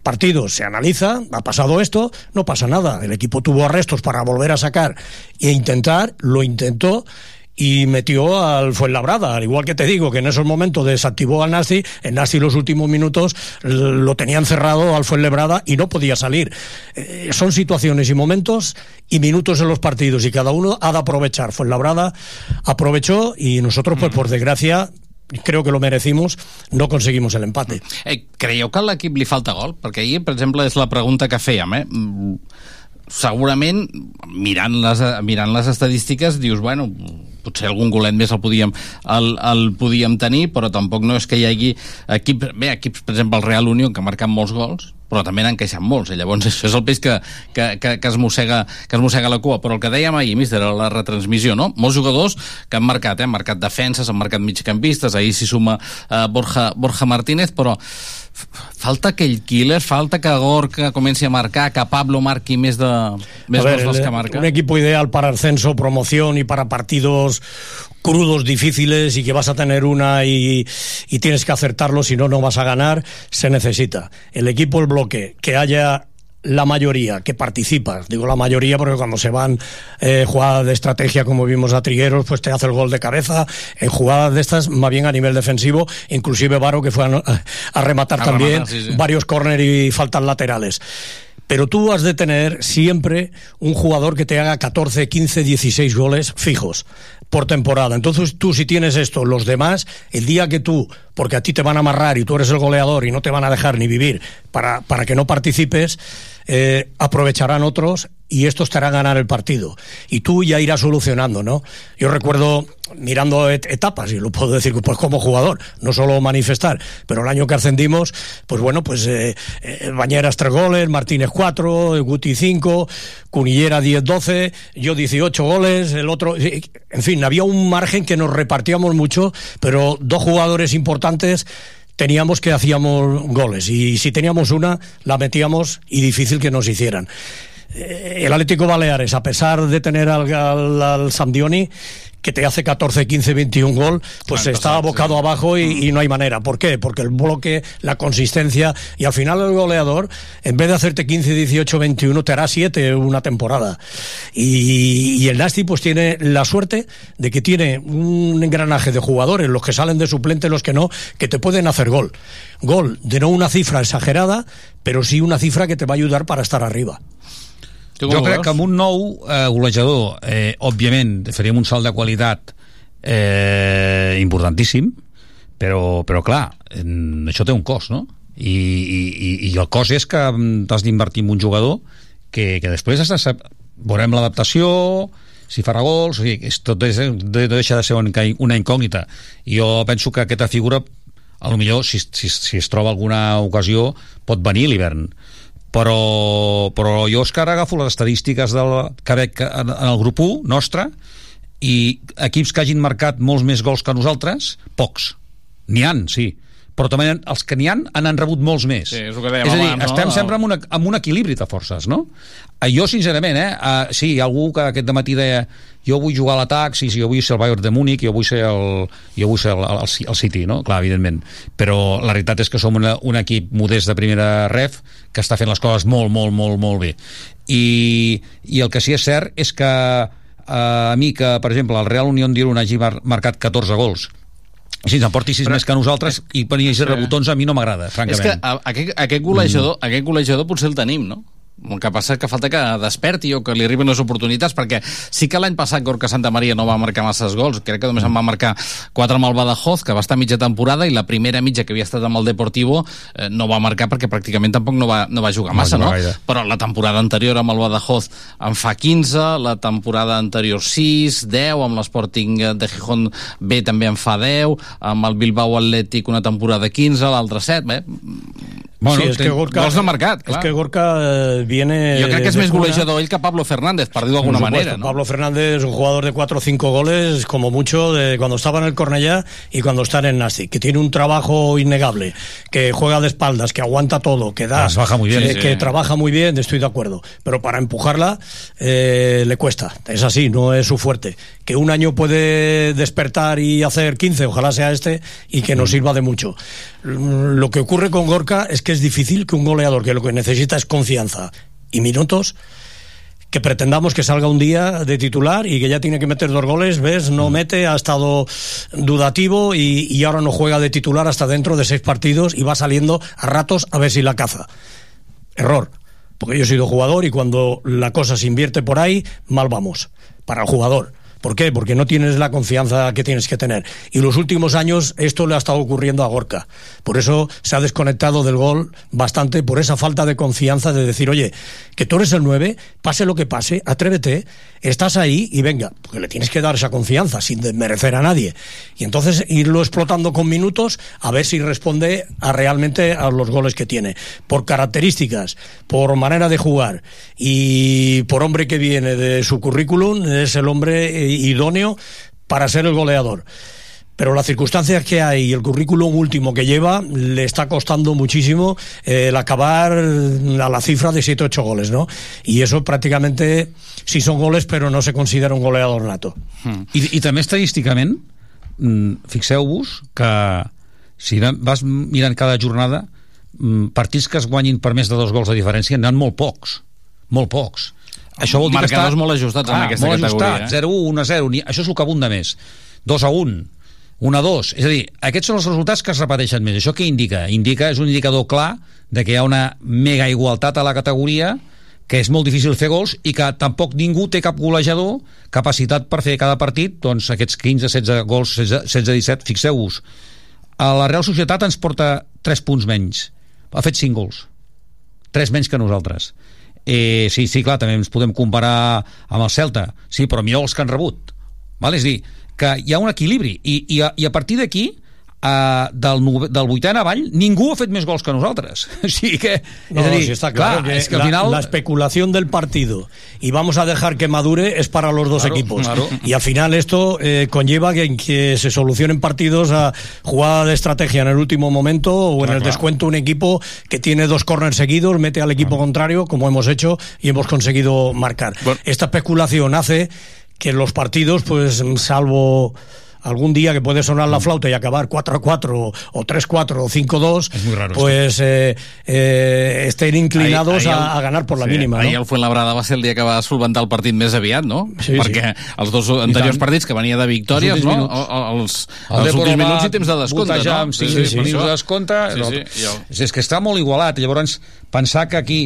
[SPEAKER 18] partido se analiza, ha pasado esto, no pasa nada. El equipo tuvo arrestos para volver a sacar e intentar, lo intentó y metió al Fuenlabrada. Al igual que te digo que en esos momentos desactivó al Nasti, el Nasti los últimos minutos lo tenían cerrado al Fuenlabrada y no podía salir. Eh, son situaciones y momentos y minutos en los partidos y cada uno ha de aprovechar. Fuenlabrada aprovechó y nosotros, pues por desgracia, creo que lo merecimos, no conseguimos el empate.
[SPEAKER 10] Eh, creieu que a l'equip li falta gol? Perquè ahir, per exemple, és la pregunta que fèiem, eh? Segurament, mirant les, mirant les estadístiques, dius, bueno, potser algun golet més el podíem, el, el podíem tenir, però tampoc no és que hi hagi equips, bé, equips, per exemple, el Real Unión, que ha marcat molts gols, però també n'han queixat molts, i llavors això és el peix que, que, que, que, es mossega, que es mossega la cua. Però el que dèiem ahir, míster, a la retransmissió, no? Molts jugadors que han marcat, eh? han marcat defenses, han marcat migcampistes, ahir s'hi suma eh, Borja, Borja Martínez, però falta aquell killer, falta que Gorka comenci a marcar, que Pablo marqui més de més
[SPEAKER 18] ver,
[SPEAKER 10] gols que marca.
[SPEAKER 18] un equipo ideal para ascenso, promoción y para partidos crudos, difíciles y que vas a tener una y, y tienes que acertarlo, si no, no vas a ganar, se necesita. El equipo, el bloque, que haya la mayoría que participa, digo la mayoría porque cuando se van eh, jugadas de estrategia como vimos a Trigueros, pues te hace el gol de cabeza, en jugadas de estas, más bien a nivel defensivo, inclusive Varo que fue a, rematar
[SPEAKER 10] A
[SPEAKER 18] también
[SPEAKER 10] rematar, sí, sí.
[SPEAKER 18] varios córner y faltas laterales. Pero tú has de tener siempre un jugador que te haga 14, 15, 16 goles fijos por temporada. Entonces tú si tienes esto, los demás, el día que tú, porque a ti te van a amarrar y tú eres el goleador y no te van a dejar ni vivir para, para que no participes, eh, aprovecharán otros y estos te harán ganar el partido. Y tú ya irás solucionando, ¿no? Yo recuerdo mirando et- etapas, y lo puedo decir pues como jugador, no solo manifestar, pero el año que ascendimos, pues bueno, pues eh, eh, Bañeras tres goles, Martínez cuatro, Guti cinco, Cunillera 10-12, yo 18 goles, el otro, en fin, había un margen que nos repartíamos mucho, pero dos jugadores importantes teníamos que hacíamos goles y si teníamos una la metíamos y difícil que nos hicieran. Eh, el Atlético Baleares, a pesar de tener al, al, al Samdioni, que te hace 14, 15, 21 gol, pues está abocado abajo y, y no hay manera. ¿Por qué? Porque el bloque, la consistencia y al final el goleador, en vez de hacerte 15, 18, 21, te hará 7 una temporada. Y, y el Nasti pues tiene la suerte de que tiene un engranaje de jugadores, los que salen de suplente, los que no, que te pueden hacer gol. Gol de no una cifra exagerada, pero sí una cifra que te va a ayudar para estar arriba.
[SPEAKER 17] Jo crec que amb un nou eh, golejador, eh, òbviament, faríem un salt de qualitat eh, importantíssim, però, però clar, en, això té un cost, no? I, i, i el cost és que mm, t'has d'invertir en un jugador que, que després has de veurem l'adaptació si farà gols, o sigui, és, tot és, de, deixa de ser una, una incògnita. I jo penso que aquesta figura a lo millor si, si, si es troba alguna ocasió pot venir l'hivern però, però jo ara agafo les estadístiques del, que veig en, en el grup 1 nostre i equips que hagin marcat molts més gols que nosaltres, pocs. N'hi han, sí però també els que n'hi han han rebut molts més.
[SPEAKER 10] Sí, és que dèiem
[SPEAKER 17] és a dir,
[SPEAKER 10] abans, no?
[SPEAKER 17] estem sempre amb, una, amb un equilibri de forces, no? Eh, Jo, sincerament, eh, uh, sí, hi ha algú que aquest matí deia jo vull jugar a l'atac, sí, sí, jo vull ser el Bayern de Múnich, jo vull ser el, jo vull ser el, el, el City, no? Clar, evidentment. Però la realitat és que som una, un equip modest de primera ref que està fent les coses molt, molt, molt, molt bé. I, i el que sí és cert és que eh, a mi que, per exemple, el Real Unión d'Irun hagi mar marcat 14 gols si ens en porti 6 més que nosaltres i per sí. rebotons a mi no m'agrada, francament.
[SPEAKER 10] És que a, aquest, aquest, golejador, mm. aquest golejador potser el tenim, no? El que passa és que falta que desperti o que li arriben les oportunitats, perquè sí que l'any passat Gorka Santa Maria no va marcar masses gols, crec que només en va marcar 4 amb el Badajoz, que va estar mitja temporada, i la primera mitja que havia estat amb el Deportivo eh, no va marcar perquè pràcticament tampoc no va, no va jugar massa, no? no? Però la temporada anterior amb el Badajoz en fa 15, la temporada anterior 6, 10, amb l'Sporting de Gijón B també en fa 10, amb el Bilbao Atlètic una temporada 15, l'altre 7, bé,
[SPEAKER 18] Bueno, sí, és que Gorka,
[SPEAKER 10] gols de mercat, clar.
[SPEAKER 18] És que Gorka eh, viene...
[SPEAKER 10] Jo crec que és més golejador ell que Pablo Fernández, per dir-ho d'alguna manera, ¿no?
[SPEAKER 18] Pablo Fernández es un jugador de 4 o 5 goles, como mucho, de cuando estaba en el Cornellá y cuando está en el Nastic, que tiene un trabajo innegable, que juega de espaldas, que aguanta todo, que da...
[SPEAKER 17] Trabaja muy bien.
[SPEAKER 18] Que,
[SPEAKER 17] sí.
[SPEAKER 18] que trabaja muy bien, estoy de acuerdo. Pero para empujarla eh, le cuesta. Es así, no es su fuerte. Que un año puede despertar y hacer 15, ojalá sea este, y que nos sirva de mucho. Lo que ocurre con Gorka es que es difícil que un goleador que lo que necesita es confianza y minutos que pretendamos que salga un día de titular y que ya tiene que meter dos goles, ves, no mete, ha estado dudativo y, y, ahora no juega de titular hasta dentro de seis partidos y va saliendo a ratos a ver si la caza. Error, porque yo he sido jugador y cuando la cosa se invierte por ahí, mal vamos, para el jugador. ¿Por qué? Porque no tienes la confianza que tienes que tener. Y los últimos años esto le ha estado ocurriendo a Gorka. Por eso se ha desconectado del gol bastante, por esa falta de confianza de decir, oye, que tú eres el 9, pase lo que pase, atrévete, estás ahí y venga, porque le tienes que dar esa confianza sin desmerecer a nadie. Y entonces irlo explotando con minutos a ver si responde a realmente a los goles que tiene. Por características, por manera de jugar y por hombre que viene de su currículum, es el hombre idóneo para ser el goleador. Pero las circunstancias que hay y el currículum último que lleva le está costando muchísimo eh, el acabar a la cifra de 7-8 goles, ¿no? Y eso prácticamente sí son goles, pero no se considera un goleador nato.
[SPEAKER 17] Mm. I, I també estadísticament, mm, fixeu-vos que si vas mirant cada jornada, mm, partits que es guanyin per més de dos gols de diferència n'hi ha molt pocs. Molt pocs això vol dir
[SPEAKER 10] Marcadors
[SPEAKER 17] que està...
[SPEAKER 10] molt ajustats en aquesta
[SPEAKER 17] molt
[SPEAKER 10] categoria.
[SPEAKER 17] Ajustat, 0-1, 1-0, això és el que abunda més. 2 a 1, 1 a 2. És a dir, aquests són els resultats que es repeteixen més. Això què indica? Indica, és un indicador clar de que hi ha una mega igualtat a la categoria que és molt difícil fer gols i que tampoc ningú té cap golejador capacitat per fer cada partit doncs aquests 15-16 gols 16-17, fixeu-vos a la Real Societat ens porta 3 punts menys ha fet 5 gols 3 menys que nosaltres eh, sí, sí, clar, també ens podem comparar amb el Celta, sí, però millor els que han rebut val? és dir, que hi ha un equilibri. I, i, a, i a partir d'aquí Uh, del, del vuitè en avall ningú ha fet més gols que nosaltres. Sigui que,
[SPEAKER 18] no,
[SPEAKER 17] a dir,
[SPEAKER 18] sí está claro
[SPEAKER 17] clar,
[SPEAKER 18] que
[SPEAKER 17] és que al final
[SPEAKER 18] la especulación del partido y vamos a dejar que madure es para los dos
[SPEAKER 17] Claro,
[SPEAKER 18] equipos.
[SPEAKER 17] claro.
[SPEAKER 18] y al final esto eh, conlleva que, que se solucionen partidos a jugada de estrategia en el último momento o en el descuento un equipo que tiene dos corners seguidos mete al equipo contrario como hemos hecho y hemos conseguido marcar. Esta especulación hace que los partidos pues salvo algún día que puede sonar la flauta y acabar 4 a 4 o 3 4 o 5 2
[SPEAKER 17] raro
[SPEAKER 18] pues eh, eh, estén inclinados
[SPEAKER 10] Ahir- ahir
[SPEAKER 18] a,
[SPEAKER 10] el-
[SPEAKER 18] a ganar por la
[SPEAKER 10] sí,
[SPEAKER 18] mínima
[SPEAKER 10] Ahir
[SPEAKER 18] ¿no?
[SPEAKER 10] el Fuenlabrada va ser el dia que va solventar el partit més aviat, no?
[SPEAKER 18] Sí,
[SPEAKER 10] Perquè
[SPEAKER 18] sí.
[SPEAKER 10] els dos anteriors partits que venia de victòries,
[SPEAKER 17] Els
[SPEAKER 10] no? o- Els,
[SPEAKER 17] el
[SPEAKER 10] els últims minuts i temps de descompte, no?
[SPEAKER 17] amb 5 sí, sí, minuts de descompte
[SPEAKER 10] Sí, sí,
[SPEAKER 17] és, és que està molt igualat llavors pensar que aquí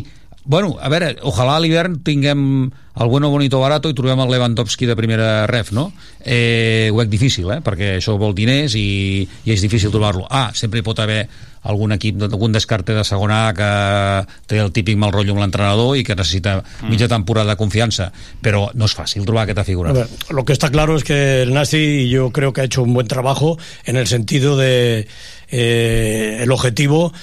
[SPEAKER 17] Bueno, a veure, ojalà a l'hivern tinguem el bueno, bonito, barato i trobem el Lewandowski de primera ref, no? Eh, ho veig difícil, eh? perquè això vol diners i, i és difícil trobar-lo. Ah, sempre hi pot haver algun equip, algun descarte de segona A que té el típic mal rotllo amb l'entrenador i que necessita
[SPEAKER 18] Mm.
[SPEAKER 17] mitja temporada de confiança, però no és fàcil trobar aquesta figura.
[SPEAKER 18] A ver, lo que está claro es que el Nasti yo creo que ha hecho un buen trabajo en el sentido de eh, el objetivo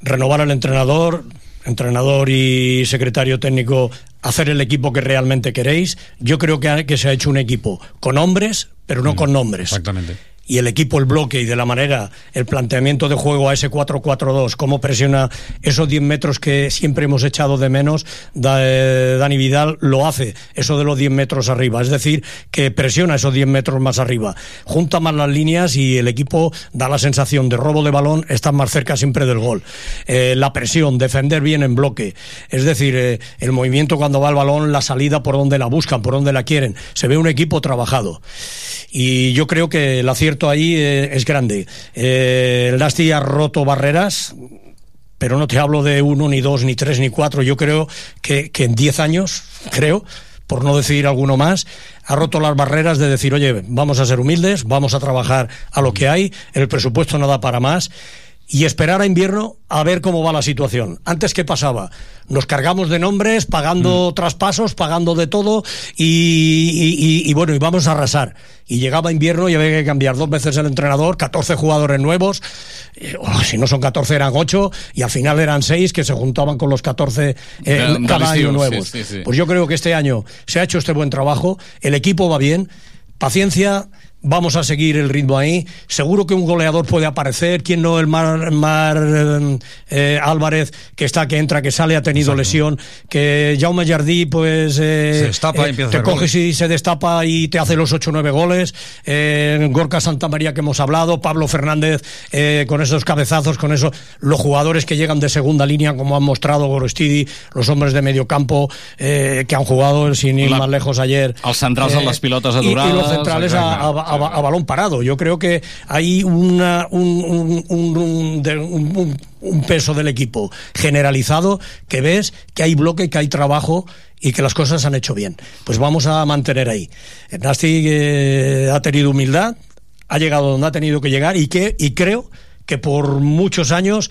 [SPEAKER 18] renovar al entrenador, entrenador y secretario técnico hacer el equipo que realmente queréis. Yo creo que, que se ha hecho un equipo con hombres, pero no con nombres.
[SPEAKER 17] Exactamente.
[SPEAKER 18] Y el equipo, el bloque y de la manera, el planteamiento de juego a ese 4-4-2, cómo presiona esos 10 metros que siempre hemos echado de menos, eh, Dani Vidal lo hace, eso de los 10 metros arriba, es decir, que presiona esos 10 metros más arriba, junta más las líneas y el equipo da la sensación de robo de balón, está más cerca siempre del gol. Eh, la presión, defender bien en bloque, es decir, eh, el movimiento cuando va el balón, la salida por donde la buscan, por donde la quieren, se ve un equipo trabajado. Y yo creo que el ahí eh, es grande. Eh, el ha roto barreras, pero no te hablo de uno, ni dos, ni tres, ni cuatro. Yo creo que, que en diez años, creo, por no decir alguno más, ha roto las barreras de decir, oye, vamos a ser humildes, vamos a trabajar a lo que hay, el presupuesto no da para más. Y esperar a invierno a ver cómo va la situación. Antes, ¿qué pasaba? Nos cargamos de nombres, pagando traspasos, pagando de todo, y, y- y- y bueno, y vamos a arrasar. Y llegaba invierno y había que cambiar dos veces el entrenador, 14 jugadores nuevos, eh, oh, si no son 14 eran 8, y al final eran 6 que se juntaban con los 14 eh, cada año nuevos.
[SPEAKER 10] sí, sí, sí.
[SPEAKER 18] Pues yo creo que este año se ha hecho este buen trabajo, el equipo va bien, paciencia, vamos a seguir el ritmo ahí. Seguro que un goleador puede aparecer, quien no el Mar, Mar, eh, eh, Álvarez, que está, que entra, que sale, ha tenido lesión, que Jaume Jardí, pues eh,
[SPEAKER 17] Se destapa y empieza a
[SPEAKER 18] te coges
[SPEAKER 17] goles.
[SPEAKER 18] y se destapa y te hace los 8 o 9 goles. Gorka Santamaría que hemos hablado, Pablo Fernández con esos cabezazos, con eso, los jugadores que llegan de segunda línea, como han mostrado Gorostidi, los hombres de medio campo que han jugado sin ir
[SPEAKER 10] La-
[SPEAKER 18] más lejos ayer.
[SPEAKER 10] Els centrals
[SPEAKER 18] Eh,
[SPEAKER 10] amb les pilotes
[SPEAKER 18] y- los centrales a, a- a- a balón parado. Yo creo que hay un, un- peso del equipo generalizado que ves que hay bloque, que hay trabajo y que las cosas han hecho bien. Pues vamos a mantener ahí. Nasti eh, ha tenido humildad, ha llegado donde ha tenido que llegar y, que, y creo que por muchos años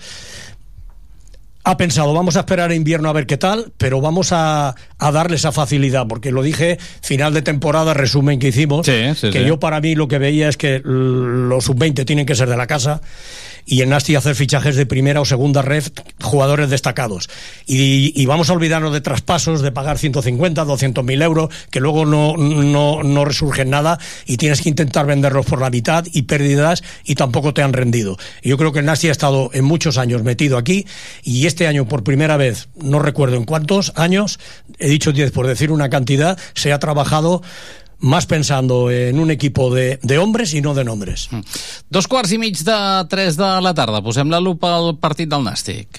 [SPEAKER 18] ha pensado, vamos a esperar a invierno a ver qué tal, pero vamos a, a darle esa facilidad, porque lo dije, final de temporada, resumen que hicimos,
[SPEAKER 10] Sí, sí,
[SPEAKER 18] que
[SPEAKER 10] sí.
[SPEAKER 18] yo para mí lo que veía es que los sub-20 tienen que ser de la casa y en Nasti hacer fichajes de primera o segunda red, jugadores destacados. Y, y vamos a olvidarnos de traspasos, de pagar 150, 200 mil euros, que luego no, no, no resurgen nada y tienes que intentar venderlos por la mitad y pérdidas y tampoco te han rendido. Yo creo que el Nasti ha estado en muchos años metido aquí y este año por primera vez, no recuerdo en cuántos años, he dicho 10 por decir una cantidad, se ha trabajado más pensando en un equipo de, de hombres y no de nombres.
[SPEAKER 10] Dos quarts i mig de 3 de la tarda. Posem la lupa al partit del Nàstic.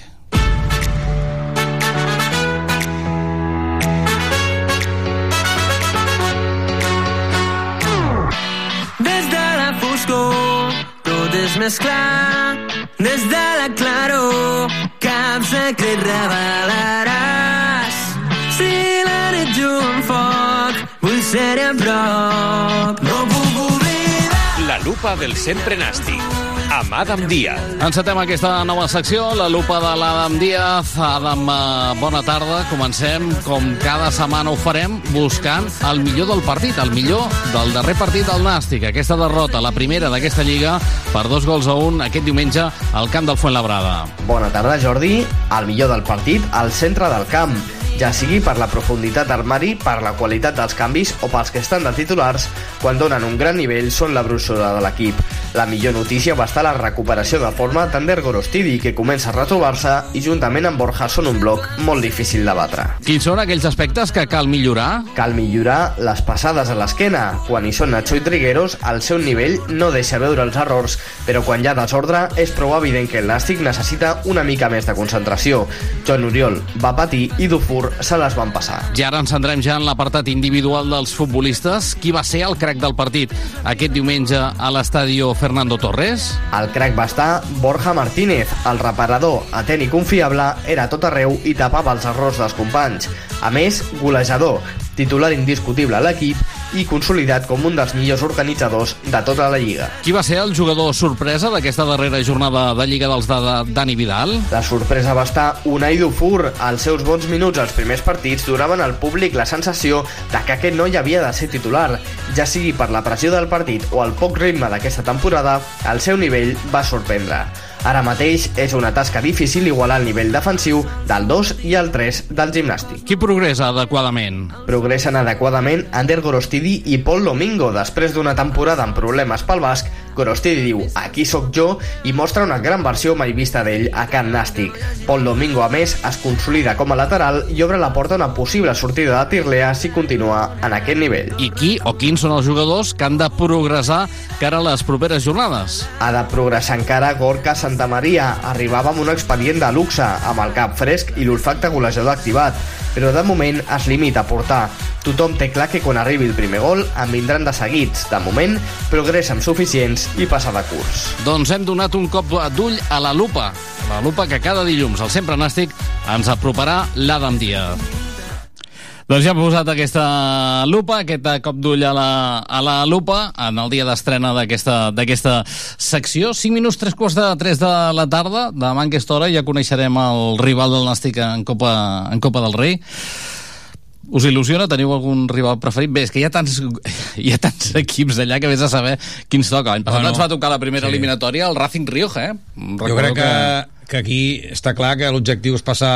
[SPEAKER 16] Des de la foscor tot és més clar. Des de la claror cap secret revelaràs. Prop. No puc oblidar
[SPEAKER 9] La lupa del sempre nàstic. Amb Adam Díaz.
[SPEAKER 10] Encetem aquesta nova secció, la lupa de l'Adam Díaz. Adam, eh, bona tarda. Comencem, com cada setmana ho farem, buscant el millor del partit, el millor del darrer partit del Nàstic. Aquesta derrota, la primera d'aquesta lliga, per dos gols a un aquest diumenge al camp del Fuentlabrada.
[SPEAKER 19] Bona tarda, Jordi. El millor del partit al centre del camp. Ja sigui per la profunditat d'armari, per la qualitat dels canvis o pels que estan de titulars, quan donen un gran nivell són la brúixola de l'equip. La millor notícia va estar la recuperació de forma d'Ander Gorostidi, que comença a retrobar-se i juntament amb Borja són un bloc molt difícil de batre.
[SPEAKER 10] Quins són aquells aspectes que cal millorar?
[SPEAKER 19] Cal millorar les passades a l'esquena. Quan hi són Nacho i Trigueros, el seu nivell no deixa veure els errors, però quan hi ha desordre és prou evident que el Nàstic necessita una mica més de concentració. Joan Oriol va patir i Dufour se les van passar.
[SPEAKER 10] I ara ens centrem ja en l'apartat individual dels futbolistes. Qui va ser el crack del partit aquest diumenge a l'Estadio Fernando Torres?
[SPEAKER 19] Al crack va estar Borja Martínez. El reparador, atent i confiable, era tot arreu i tapava els errors dels companys. A més, golejador, titular indiscutible a l'equip i consolidat com un dels millors organitzadors de tota la Lliga.
[SPEAKER 10] Qui va ser el jugador sorpresa d'aquesta darrera jornada de Lliga dels de Dani Vidal?
[SPEAKER 19] La sorpresa va estar Unai Dufour. Els seus bons minuts als primers partits donaven al públic la sensació de que aquest noi havia de ser titular. Ja sigui per la pressió del partit o el poc ritme d'aquesta temporada, el seu nivell va sorprendre. Ara mateix és una tasca difícil igualar el nivell defensiu del 2 i el 3 del gimnàstic.
[SPEAKER 10] Qui progressa adequadament?
[SPEAKER 19] Progressen adequadament Ander Gorostidi i Pol Domingo. Després d'una temporada amb problemes pel basc, Gorostidi diu «Aquí sóc jo» i mostra una gran versió mai vista d'ell a Can Nàstic. Pol Domingo, a més, es consolida com a lateral i obre la porta a una possible sortida de Tirlea si continua en aquest nivell.
[SPEAKER 10] I qui o quins són els jugadors que han de progressar cara a les properes jornades?
[SPEAKER 19] Ha de progressar encara Gorka Santa Maria. Arribava amb un expedient de luxe, amb el cap fresc i l'olfacte golejador activat, però de moment es limita a portar. Tothom té clar que quan arribi el primer gol en vindran de seguits. De moment, progressa amb suficients i passa de curs.
[SPEAKER 10] Doncs hem donat un cop d'ull a la lupa. La lupa que cada dilluns, al Sempre Nàstic, ens aproparà l'Adam Dia. Doncs ja hem posat aquesta lupa, aquest cop d'ull a, la, a la lupa en el dia d'estrena d'aquesta secció. 5 minuts, 3 quarts de 3 de la tarda. Demà en aquesta hora ja coneixerem el rival del Nàstic en Copa, en Copa del Rei. Us il·lusiona? Teniu algun rival preferit? Bé, és que hi ha tants, hi ha tants equips allà que vés a saber quins toca. L'any passat
[SPEAKER 17] Bueno,
[SPEAKER 10] ens va tocar la primera
[SPEAKER 17] sí.
[SPEAKER 10] eliminatòria el Racing Rioja, eh?
[SPEAKER 17] Jo crec que, que aquí està clar que l'objectiu és passar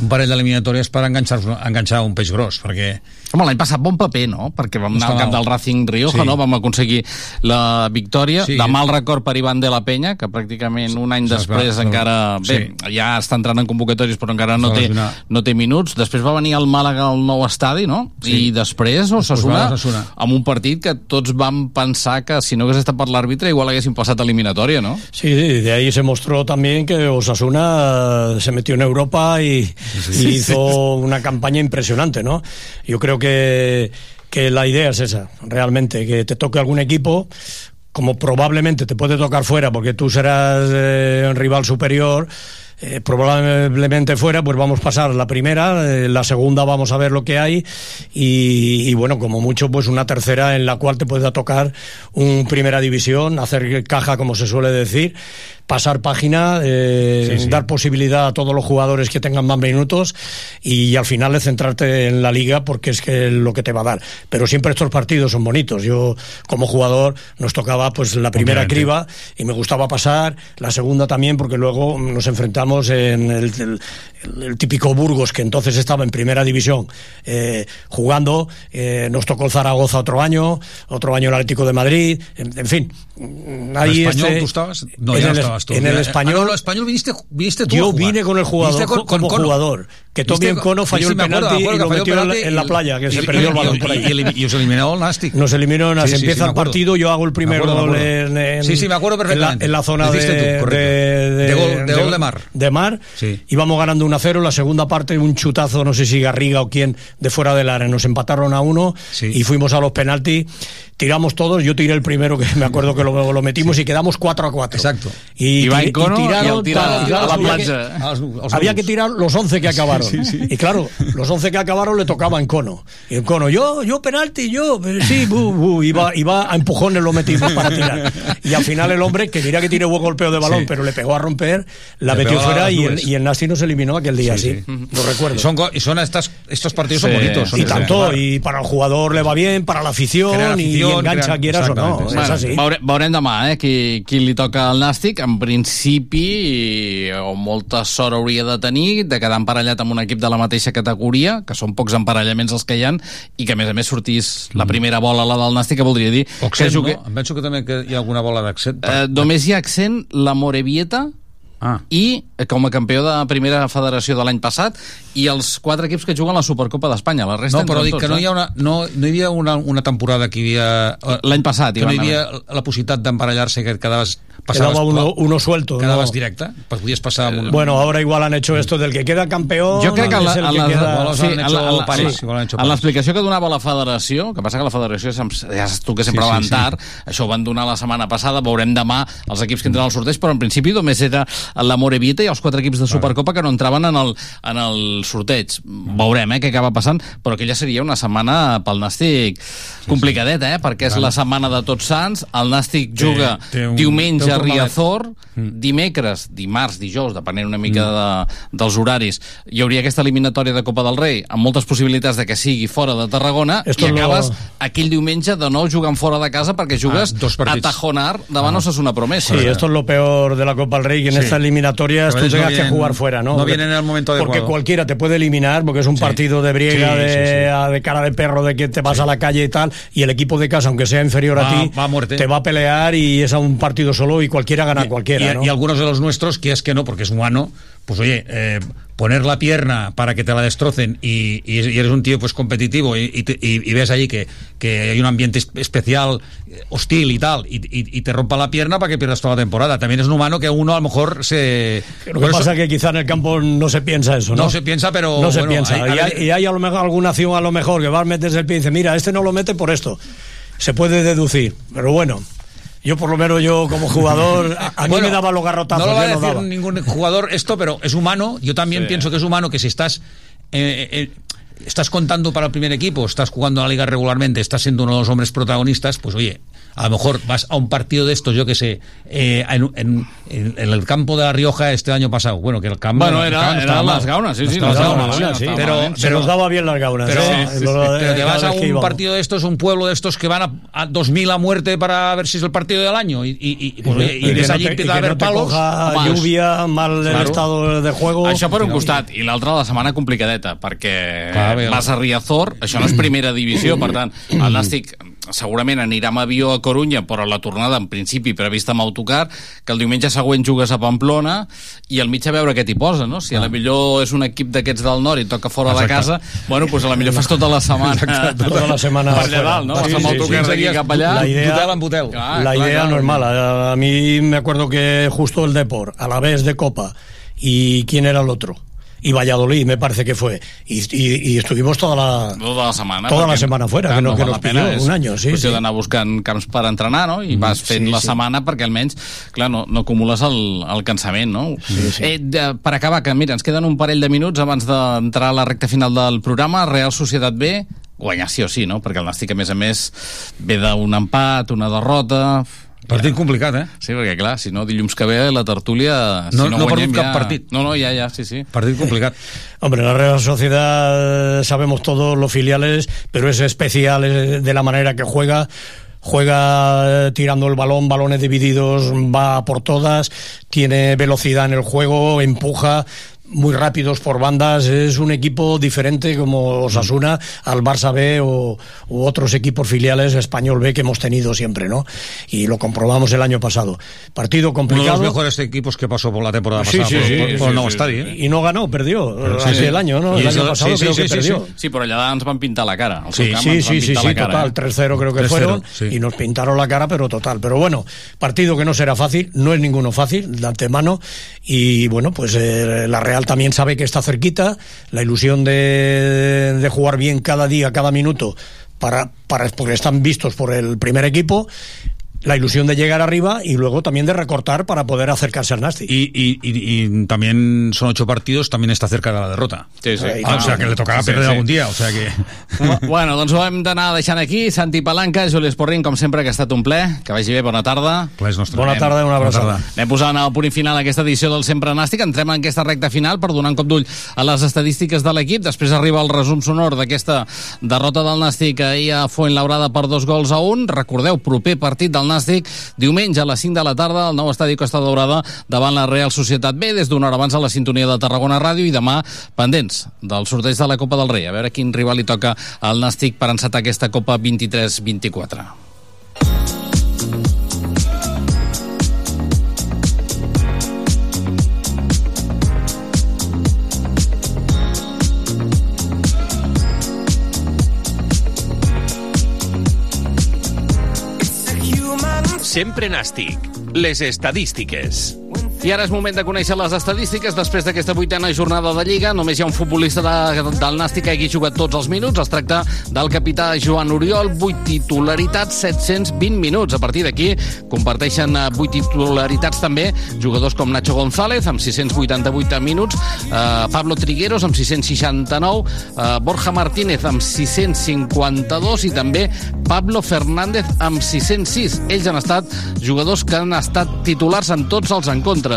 [SPEAKER 17] un parell d'eliminatòries per enganxar, enganxar un peix gros, perquè...
[SPEAKER 10] Home, l'any passat bon paper, no? Perquè vam anar al
[SPEAKER 17] mal.
[SPEAKER 10] del Racing Rioja,
[SPEAKER 17] Sí.
[SPEAKER 10] no? Vam aconseguir la victòria.
[SPEAKER 17] Sí.
[SPEAKER 10] De mal record per Ivan de la Penya, que pràcticament un any
[SPEAKER 17] Sí,
[SPEAKER 10] després
[SPEAKER 17] es va-
[SPEAKER 10] encara... Bé,
[SPEAKER 17] sí.
[SPEAKER 10] ja està entrant en convocatòries, però encara no té, no té minuts. Després va venir el Màlaga al nou estadi, no?
[SPEAKER 17] Sí.
[SPEAKER 10] I després Osasuna,
[SPEAKER 17] va Osasuna.
[SPEAKER 10] amb un partit que tots vam pensar que si no hagués estat per l'àrbitre igual haguéssim passat eliminatòria, no?
[SPEAKER 18] Sí, sí, de ahí se mostró también que Osasuna eh, se metió en Europa y, y hizo una campaña impresionante, ¿no? Yo creo que, la idea es esa, realmente, que te toque algún equipo, como probablemente te puede tocar fuera, porque tú serás eh, un rival superior, eh, probablemente fuera, pues vamos a pasar la primera, eh, la segunda vamos a ver lo que hay y, y bueno, como mucho, pues una tercera en la cual te pueda tocar un primera división, hacer caja, como se suele decir, pasar página, eh,
[SPEAKER 17] Sí, sí.
[SPEAKER 18] dar posibilidad a todos los jugadores que tengan más minutos y, al final de centrarte en la liga porque es que es lo que te va a dar. Pero siempre estos partidos son bonitos. Yo como jugador nos tocaba pues la primera
[SPEAKER 17] Obviamente.
[SPEAKER 18] criba y me gustaba pasar, la segunda también porque luego nos enfrentamos en el, el- el típico Burgos que entonces estaba en primera división eh, jugando, eh, nos tocó el Zaragoza otro año, otro año el Atlético de Madrid, en, en fin. Ahí
[SPEAKER 17] ¿El español
[SPEAKER 18] este-
[SPEAKER 17] tú estabas? No, ya no estabas tú.
[SPEAKER 18] En el
[SPEAKER 17] Ah,
[SPEAKER 18] español
[SPEAKER 17] no, el español viniste, viniste tú
[SPEAKER 18] yo vine con el jugador
[SPEAKER 17] Viniste con-
[SPEAKER 18] como
[SPEAKER 17] con
[SPEAKER 18] jugador que
[SPEAKER 17] Viste
[SPEAKER 18] también
[SPEAKER 17] con-
[SPEAKER 18] Cono falló
[SPEAKER 17] sí,
[SPEAKER 18] el penalti y lo metió en la,
[SPEAKER 17] penalti
[SPEAKER 18] en la
[SPEAKER 17] y-
[SPEAKER 18] playa que
[SPEAKER 17] y-
[SPEAKER 18] se
[SPEAKER 17] y-
[SPEAKER 18] perdió el balón por ahí.
[SPEAKER 17] y os eliminó el Nàstic
[SPEAKER 18] nos eliminó
[SPEAKER 17] sí,
[SPEAKER 18] empieza el partido yo hago el primer gol en, en-
[SPEAKER 17] Sí, sí, me acuerdo perfectamente.
[SPEAKER 18] en la zona de, de,
[SPEAKER 17] De gol- de gol de Mar.
[SPEAKER 18] de Mar.
[SPEAKER 17] Sí.
[SPEAKER 18] íbamos ganando 1-0 la segunda parte un chutazo no sé si Garriga o quién de fuera del área. Nos empataron a uno y fuimos a los penaltis. Tiramos todos. Yo tiré el primero que me acuerdo que lo, lo metimos y quedamos 4 a 4
[SPEAKER 17] exacto.
[SPEAKER 18] Y, y tiraron
[SPEAKER 10] y tira
[SPEAKER 18] y claro,
[SPEAKER 10] a la
[SPEAKER 18] había que-
[SPEAKER 10] platja.
[SPEAKER 17] Els- els
[SPEAKER 18] había que tirar los 11 que acabaron. Y claro, los 11 que acabaron le tocaba en cono. Y en cono, yo, yo penalti, yo, eh, sí, bu, bu, iba, iba a empujones lo metimos para tirar. Y al final el hombre, que diría que tiene buen golpeo de balón,
[SPEAKER 17] Sí.
[SPEAKER 18] pero le pegó a romper, la
[SPEAKER 17] Le
[SPEAKER 18] metió fuera y el, y el Nasti nos eliminó aquel día,
[SPEAKER 17] Sí,
[SPEAKER 18] sí.
[SPEAKER 17] sí.
[SPEAKER 18] Lo recuerdo.
[SPEAKER 17] Y son, y son estas, estos partidos son
[SPEAKER 10] Sí.
[SPEAKER 17] bonitos. son
[SPEAKER 18] y tanto, y para el jugador le va bien, para la afición, y,
[SPEAKER 17] afición,
[SPEAKER 18] engancha,
[SPEAKER 17] crea-
[SPEAKER 18] quieras o no.
[SPEAKER 17] exactamente.
[SPEAKER 18] Es así.
[SPEAKER 10] Veure, veurem demà eh, qui, qui li toca al Nàstic. En principi, eh, o molta sort hauria de tenir de quedar emparellat amb un equip de la mateixa categoria, que són pocs emparellaments els que hi han, i que a més a més sortís la primera bola, la del Nàstic, que voldria dir
[SPEAKER 17] O
[SPEAKER 10] que
[SPEAKER 17] accent,
[SPEAKER 10] jugui...
[SPEAKER 17] no? Em penso que també que hi ha alguna bola d'accent.
[SPEAKER 10] Eh, només hi ha accent la Morevieta
[SPEAKER 17] Ah.
[SPEAKER 10] i eh, com a campió de primera federació de l'any passat i els quatre equips que juguen la Supercopa d'Espanya. La resta
[SPEAKER 17] No, però dic
[SPEAKER 10] tots,
[SPEAKER 17] que no
[SPEAKER 10] eh?
[SPEAKER 17] hi, ha una, no, no hi havia una, una temporada que hi havia...
[SPEAKER 10] L'any passat hi
[SPEAKER 17] que no hi havia la possibilitat d'emparellar-se que quedaves... passaves-
[SPEAKER 18] Quedaba uno, uno suelto.
[SPEAKER 17] Quedaves
[SPEAKER 18] ¿no?
[SPEAKER 17] directe, pues podies passar amb una...
[SPEAKER 18] Bueno, ahora igual han hecho esto del que queda campeón.
[SPEAKER 10] Jo crec que en la-
[SPEAKER 18] es el
[SPEAKER 10] en
[SPEAKER 18] que
[SPEAKER 10] la-
[SPEAKER 18] queda-
[SPEAKER 10] sí, la- en la- sí, en l'explicació que donava la federació, que passa que la federació, ja tu que sempre
[SPEAKER 17] Sí, sí,
[SPEAKER 10] van
[SPEAKER 17] sí.
[SPEAKER 10] tard, això ho van donar la setmana passada, veurem demà els equips que entren al sorteig, però en principi només era la Morevita i els quatre equips de Supercopa que no entraven en el, en el sorteig. Veurem eh, què acaba passant, però aquella seria una setmana pel Nàstic complicadeta, eh, perquè és la setmana de Tots Sants, el Nàstic
[SPEAKER 17] Té-
[SPEAKER 10] juga
[SPEAKER 17] té un-
[SPEAKER 10] diumenge
[SPEAKER 17] té
[SPEAKER 10] a. Riazor, dimecres, dimarts, dijous, depenent una mica de, dels horaris, hi hauria aquesta eliminatòria de Copa del Rei, amb moltes possibilitats de que sigui fora de Tarragona,
[SPEAKER 18] Esto
[SPEAKER 10] i
[SPEAKER 18] lo-
[SPEAKER 10] acabes aquell diumenge de nou jugant fora de casa perquè jugues
[SPEAKER 17] Ah,
[SPEAKER 10] a. Tajonar davant Osasuna Promesa.
[SPEAKER 18] Sí, esto es lo peor de la Copa del Rey, que en
[SPEAKER 17] Sí.
[SPEAKER 18] estas eliminatorias tú tengas
[SPEAKER 17] no
[SPEAKER 18] que jugar fuera, ¿no?
[SPEAKER 17] no vienen en el momento
[SPEAKER 18] Porque
[SPEAKER 17] adecuado.
[SPEAKER 18] cualquiera te puede eliminar, porque es un partido de briega,
[SPEAKER 17] Sí,
[SPEAKER 18] de,
[SPEAKER 17] sí,
[SPEAKER 18] de cara de perro, de que te vas a la calle y tal, y el equipo de casa, aunque sea inferior a ti,
[SPEAKER 17] va a
[SPEAKER 18] te va a pelear y es a un partido solo y cualquiera gana a cualquiera,
[SPEAKER 17] y,
[SPEAKER 18] ¿no?
[SPEAKER 17] y algunos de los nuestros, que es que no, porque es humano, pues oye, eh, poner la pierna para que te la destrocen y, y- eres un tío pues competitivo y, y y- y ves allí que, que hay un ambiente es- especial, eh, hostil y tal, y, te rompa la pierna para que pierdas toda la temporada. También es un humano que uno a lo mejor se...
[SPEAKER 18] Lo que pasa es que quizá en el campo no se piensa eso, ¿no?
[SPEAKER 17] No se piensa, pero
[SPEAKER 18] No se piensa.
[SPEAKER 17] hay-
[SPEAKER 18] y,
[SPEAKER 17] hay-
[SPEAKER 18] hay, y hay a lo mejor alguna acción a lo mejor que va a meterse el pie y dice, mira, este no lo mete por esto. Se puede deducir, pero bueno. Yo por lo menos yo como jugador, a, a mí me daba los garrotazos.
[SPEAKER 17] No lo va a decir
[SPEAKER 18] daba.
[SPEAKER 17] ningún jugador esto, pero es humano. Yo también
[SPEAKER 18] Sí.
[SPEAKER 17] pienso que es humano que si estás. eh, eh, estás contando para el primer equipo, estás jugando a la liga regularmente, estás siendo uno de los hombres protagonistas, pues oye, a lo mejor vas a un partido de estos, yo que sé, eh, en, en- en- el campo de La Rioja este año pasado. Bueno, que el campo.
[SPEAKER 10] Bueno,
[SPEAKER 17] el
[SPEAKER 10] era-
[SPEAKER 17] no mal.
[SPEAKER 10] las gaunas, sí,
[SPEAKER 17] No
[SPEAKER 10] sí,
[SPEAKER 17] estaba
[SPEAKER 10] las gaunas,
[SPEAKER 17] sí,
[SPEAKER 10] sí,
[SPEAKER 17] Pero.
[SPEAKER 18] Se nos daba bien las gaunas.
[SPEAKER 17] pero,
[SPEAKER 18] ¿eh?
[SPEAKER 17] sí, sí, sí. Pero te vas a un partido de estos, un pueblo de estos que van a, a 2.000 a muerte para ver si es el partido del año y, y, y, pues, y ves
[SPEAKER 18] no
[SPEAKER 17] allí
[SPEAKER 18] te-
[SPEAKER 17] empieza
[SPEAKER 18] y
[SPEAKER 17] a
[SPEAKER 18] que
[SPEAKER 17] haber
[SPEAKER 18] no
[SPEAKER 17] palos.
[SPEAKER 18] coja
[SPEAKER 17] Home,
[SPEAKER 18] lluvia, mal el
[SPEAKER 17] Claro.
[SPEAKER 18] estado de juego.
[SPEAKER 10] Això per un costat, i l'altre la setmana complicadeta, perquè
[SPEAKER 17] Clar,
[SPEAKER 10] vas a Riazor, això no és primera divisió, per tant, el Nàstic segurament anirà amb avió a Corunya, però la tornada en principi prevista amb autocar, que el diumenge següent jugues a Pamplona, i al mig a veure què t'hi posa, no? Si a la millor és un equip d'aquests del nord i toca fora de
[SPEAKER 18] Exacte.
[SPEAKER 10] casa, bueno, pues a la millor fas tota la setmana.
[SPEAKER 18] Exacte, tota la setmana
[SPEAKER 10] per allà dalt, no? Vas
[SPEAKER 18] Sí,
[SPEAKER 10] amb
[SPEAKER 18] sí,
[SPEAKER 10] autocar
[SPEAKER 18] sí.
[SPEAKER 10] d'aquí cap allà.
[SPEAKER 18] La idea-
[SPEAKER 17] Butel en butel.
[SPEAKER 10] Clar,
[SPEAKER 18] la
[SPEAKER 10] clar,
[SPEAKER 18] idea
[SPEAKER 10] clar.
[SPEAKER 18] no es mala. A mí me acuerdo que justo el Depor, a la vez de Copa, y quién era el otro. Y Valladolid, me parece que fue. Y, y- y estuvimos toda la.
[SPEAKER 10] Tota la setmana.
[SPEAKER 18] Toda la setmana fuera,
[SPEAKER 10] clar,
[SPEAKER 18] que no- que nos pilló
[SPEAKER 10] és
[SPEAKER 18] un año, sí, sí.
[SPEAKER 10] d'anar buscant camps per entrenar, no? I vas fent
[SPEAKER 18] sí,
[SPEAKER 10] la
[SPEAKER 18] sí.
[SPEAKER 10] setmana perquè almenys, clar, no, no acumules el, el cansament, no?
[SPEAKER 18] Sí, sí.
[SPEAKER 10] Eh, de, per acabar, que mira, ens queden un parell de minuts abans d'entrar a la recta final del programa. Real Societat B, guanyar sí o sí, no? Perquè el Nàstic, a més a més, ve d'un empat, una derrota...
[SPEAKER 17] Partit complicat, eh?
[SPEAKER 10] Sí, perquè clar, si no, dilluns que ve la tertúlia... Si
[SPEAKER 17] No-
[SPEAKER 10] no,
[SPEAKER 17] no ha
[SPEAKER 10] guanyem,
[SPEAKER 17] cap
[SPEAKER 10] ja...
[SPEAKER 17] partit.
[SPEAKER 10] No, no, ja, ja, sí, sí.
[SPEAKER 17] Partit complicat.
[SPEAKER 18] Hombre, la Real Sociedad, eh, sabemos todos los filiales, pero es especial eh, de la manera que juega. Juega eh, tirando el balón, balones divididos, va por todas, tiene velocidad en el juego, empuja, muy rápidos por bandas, es un equipo diferente como Osasuna al Barça B o u otros equipos filiales español B que hemos tenido siempre, ¿no? Y lo comprobamos el año pasado. Partido
[SPEAKER 17] Uno de
[SPEAKER 18] complicado.
[SPEAKER 17] los mejores equipos que pasó por la temporada
[SPEAKER 18] Sí,
[SPEAKER 17] pasada
[SPEAKER 18] sí,
[SPEAKER 17] por,
[SPEAKER 18] sí,
[SPEAKER 17] por-. ¿eh?
[SPEAKER 18] Y no ganó, perdió.
[SPEAKER 17] Sí,
[SPEAKER 18] Así
[SPEAKER 17] sí.
[SPEAKER 18] el año, ¿no? El año pasado
[SPEAKER 17] sí,
[SPEAKER 18] creo que perdió.
[SPEAKER 10] Sí, però allà ens van pintar la cara.
[SPEAKER 18] Sí, sí, sí, sí,
[SPEAKER 10] cara,
[SPEAKER 18] total,
[SPEAKER 10] eh?
[SPEAKER 18] 3-0 creo que
[SPEAKER 17] 3-0,
[SPEAKER 18] fueron y nos pintaron la cara, pero total. Pero bueno, partido que no será fácil, no es ninguno fácil de antemano y bueno, pues eh, la Real también sabe que está cerquita, la ilusión de, de jugar bien cada día, cada minuto, para, para, porque están vistos por el primer equipo. La ilusión de llegar arriba y luego también de recortar para poder acercarse al Nasty.
[SPEAKER 17] Y, y- y- y también son ocho partidos, también está cerca de la derrota.
[SPEAKER 10] Sí, sí.
[SPEAKER 17] Ah, o sea que le tocará
[SPEAKER 10] Sí,
[SPEAKER 17] perder
[SPEAKER 10] sí.
[SPEAKER 17] algún día, o sea que...
[SPEAKER 10] Bueno, doncs ho hem d'anar deixant aquí. Santi Palanca, Juli Esporrin, com sempre, que ha estat un ple. Que vagi bé, bona tarda.
[SPEAKER 17] Ple nostre.
[SPEAKER 18] Bona tarda i una abraçada.
[SPEAKER 10] Anem posant el punt final a aquesta edició del Sempre Nàstic. Entrem en aquesta recta final per donar un cop d'ull a les estadístiques de l'equip. Després arriba el resum sonor d'aquesta derrota del Nàstic ahir a Fuentlabrada per dos gols a un. Recordeu, proper partit del Nàstic diumenge a les 5 de la tarda al nou estadi Costa Daurada davant la Real Societat B des d'una hora abans a la sintonia de Tarragona Ràdio i demà pendents del sorteig de la Copa del Rei. A veure quin rival li toca al Nàstic per encetar aquesta Copa 23-24.
[SPEAKER 9] Sempre Nàstic. Les estadístiques.
[SPEAKER 10] I ara és moment de conèixer les estadístiques. Després d'aquesta vuitena jornada de Lliga, només hi ha un futbolista de, del Nàstic que hagi jugat tots els minuts. Es tracta del capità Joan Oriol, 8 titularitats, 720 minuts. A partir d'aquí comparteixen 8 titularitats també jugadors com Nacho González, amb 688 minuts, eh, Pablo Trigueros, amb 669, eh, Borja Martínez, amb 652, i també Pablo Fernández, amb 606. Ells han estat jugadors que han estat titulars en tots els encontres.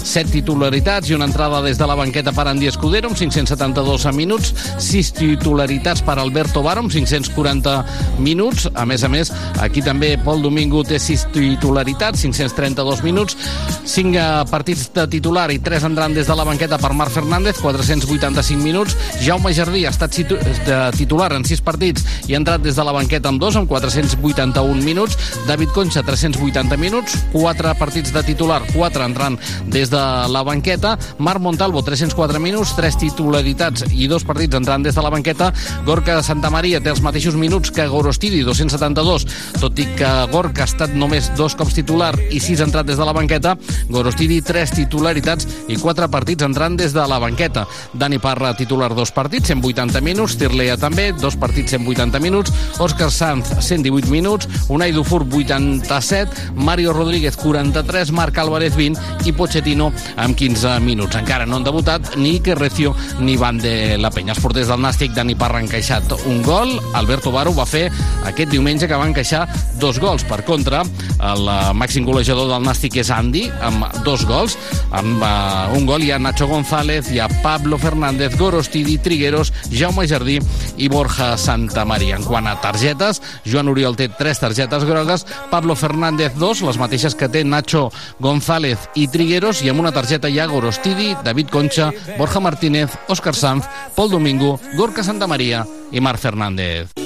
[SPEAKER 10] Set titularitats i una entrada des de la banqueta per Andy Escudero, amb 572 minuts, sis titularitats per Alberto Baro, amb 540 minuts. A més a més, aquí també Pol Domingo té sis titularitats, 532 minuts, cinc eh, partits de titular i tres entrant des de la banqueta per Marc Fernández, 485 minuts. Jaume Jardí ha estat de titular en sis partits i ha entrat des de la banqueta amb dos, amb 481 minuts. David Concha, 380 minuts, quatre partits de titular, quatre entrant des de la banqueta. Marc Montalvo, 304 minuts, tres titularitats i dos partits entrant des de la banqueta. Gorka Santamaria té els mateixos minuts que Gorostidi, 272, tot i que Gorka ha estat només dos cops titular i sis entrat des de la banqueta. Gorostidi, tres titularitats i quatre partits entrant des de la banqueta. Dani Parra, titular, dos partits, 180 minuts. Tirlea també, dos partits, 180 minuts. Òscar Sanz, 118 minuts. Unai Dufour, 87. Mario Rodríguez, 43. Marc Álvarez, 20. I Pochettino, amb 15 minuts. Encara no han debutat ni Recio ni Van de la Penya. Els porters del Nàstic, Dani Parra, han encaixat un gol. Alberto Baro va fer aquest diumenge que va encaixar dos gols. Per contra, el eh, màxim golejador del Nàstic és Andy, amb dos gols. Amb uh, un gol hi ha Nacho González, hi ha Pablo Fernández, Gorostidi, Trigueros, Jaume Jardí i Borja Santamaria. En quant a targetes, Joan Oriol té tres targetes grogues, Pablo Fernández dos, les mateixes que té Nacho González i Trigueros, i amb una targeta hi Gorostidi, David Concha, Borja Martínez, Òscar Sanz, Pol Domingo, Gorka Santamaria i Marc Fernández.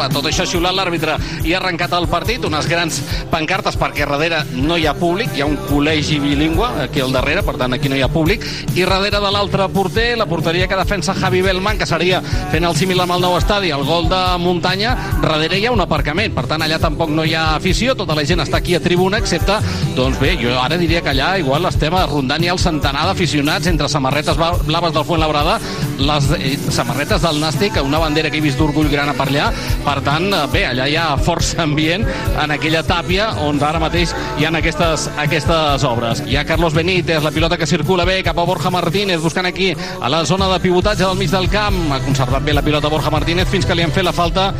[SPEAKER 10] Va, tot això xiulat l'àrbitre i ha arrencat el partit, unes grans pancartes perquè darrere no hi ha públic, hi ha un col·legi bilingüe aquí al darrere, per tant aquí no hi ha públic, i darrere de l'altre porter, la porteria que defensa Javi Belman, que seria fent el símil amb el nou estadi, el gol de muntanya, darrere hi ha un aparcament, per tant allà tampoc no hi ha afició, tota la gent està aquí a tribuna, excepte, doncs bé, jo ara diria que allà igual estem rondant ja el centenar d'aficionats entre samarretes bla- blaves del Fuentlabrada, les eh, samarretes del Nàstic, una bandera que he vist d'orgull grana per allà, per tant, eh, bé, allà hi ha força ambient en aquella tàpia on ara mateix hi ha aquestes, aquestes obres. Hi ha Carlos Benítez, la pilota que circula bé cap a Borja Martínez, buscant aquí a la zona de pivotatge del mig del camp. Ha conservat bé la pilota Borja Martínez fins que li han fet la falta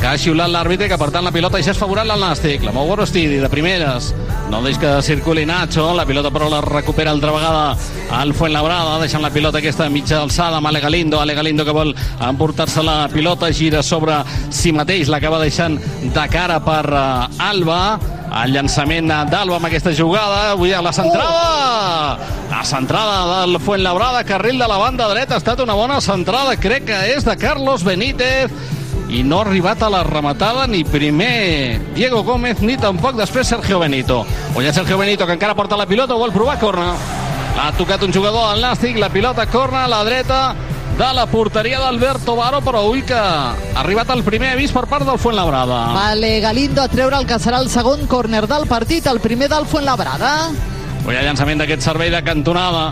[SPEAKER 10] que ha xiulat l'àrbitre que per tant la pilota ja és favorable al Nàstic. La mou Gorostidi de primeres. No deix que circuli Nacho. La pilota però la recupera altra vegada al Fuentlabrada deixant la pilota aquesta mitja alçada amb Ale Galindo. Ale Galindo que vol emportar-se la pilota. Gira sobre si mateix. L'acaba deixant de cara per uh, Alba. El llançament d'Alba amb aquesta jugada. Avui a la centrada. La centrada del Fuentlabrada carril de la banda dreta. Ha estat una bona centrada. Crec que és de Carlos Benítez i no ha arribat a la rematada ni primer Diego Gómez ni tampoc després Sergio Benito. Ulla Sergio Benito que encara porta la pilota, vol provar corna. Ha tocat un jugador al Nàstic, la pilota corna a la dreta de la porteria d'Alberto Baro, però ull que ha arribat el primer avís per part del Fuentlabrada.
[SPEAKER 20] Vale, Galindo a treure el que serà el segon córner del partit, el primer del Fuentlabrada.
[SPEAKER 10] Ull, llançament d'aquest servei de cantonada.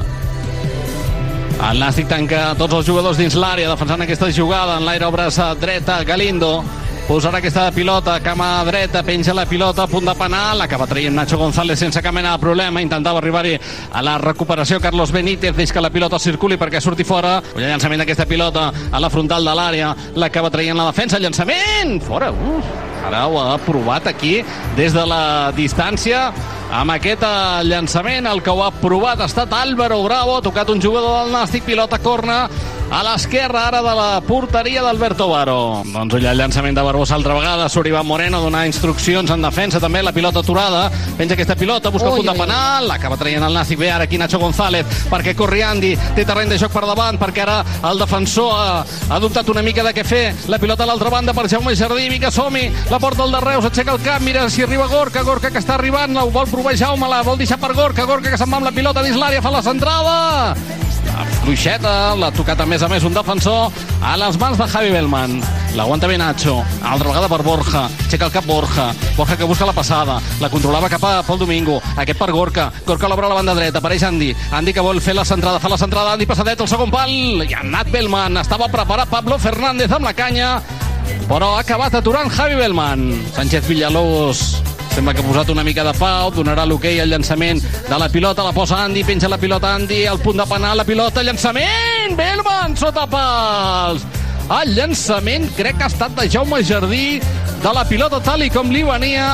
[SPEAKER 10] El Nàstic tanca tots els jugadors dins l'àrea defensant aquesta jugada. En l'aire obresa dreta Galindo posarà aquesta pilota, cama dreta, penja la pilota, punt de penal, acaba traient Nacho González sense cap mena de problema, intentava arribar-hi a la recuperació. Carlos Benítez, deix que la pilota circuli perquè surti fora, un llançament d'aquesta pilota a la frontal de l'àrea, l'acaba traient la defensa, llançament, fora, uf, ara ho ha provat aquí des de la distància, amb aquest eh, llançament, el que ho ha provat ha estat Álvaro Bravo, ha tocat un jugador del Nàstic, pilota corna, a l'esquerra ara de la porteria d'Alberto Baro. Doncs ull el llançament de Barbosa altra vegada, surt Ivan Moreno a donar instruccions en defensa també, la pilota aturada, penja aquesta pilota, busca el punt de penal, l'acaba traient el Nàstic. Bé ara aquí Nacho González, perquè Corriandi té terreny de joc per davant, perquè ara el defensor ha, ha dubtat una mica de què fer, la pilota a l'altra banda per Jaume Jardí, vinga som-hi, la porta al de Reus, aixeca el camp, mira si arriba Gorka, Gorka que està arribant, ho vol provar Jaume, la vol deixar per Gorka, Gorka que se'n va amb la pilota dins l'àrea, fa la centrada, fluixeta, l'ha tocat a més a més un defensor a les mans de Javi Bellman. L'aguanta bé Nacho, altra vegada per Borja, aixeca el cap Borja, Borja que busca la passada, la controlava cap a Pol Domingo, aquest per Gorka, Gorka l'obre a la banda dreta, apareix Andy, Andy que vol fer la centrada, fa la centrada, Andy passadet, el segon pal, i ha anat Bellman, estava preparat Pablo Fernández amb la canya, però ha acabat aturant Javi Bellman. Sánchez Villalobos sembla que ha posat una mica de pau, donarà l'hoquei al llançament de la pilota, la posa Andy, penja la pilota Andy, al punt de penal, la pilota, llançament, Bellman, sota pals. El llançament crec que ha estat de Jaume Jardí, de la pilota tal i com li venia,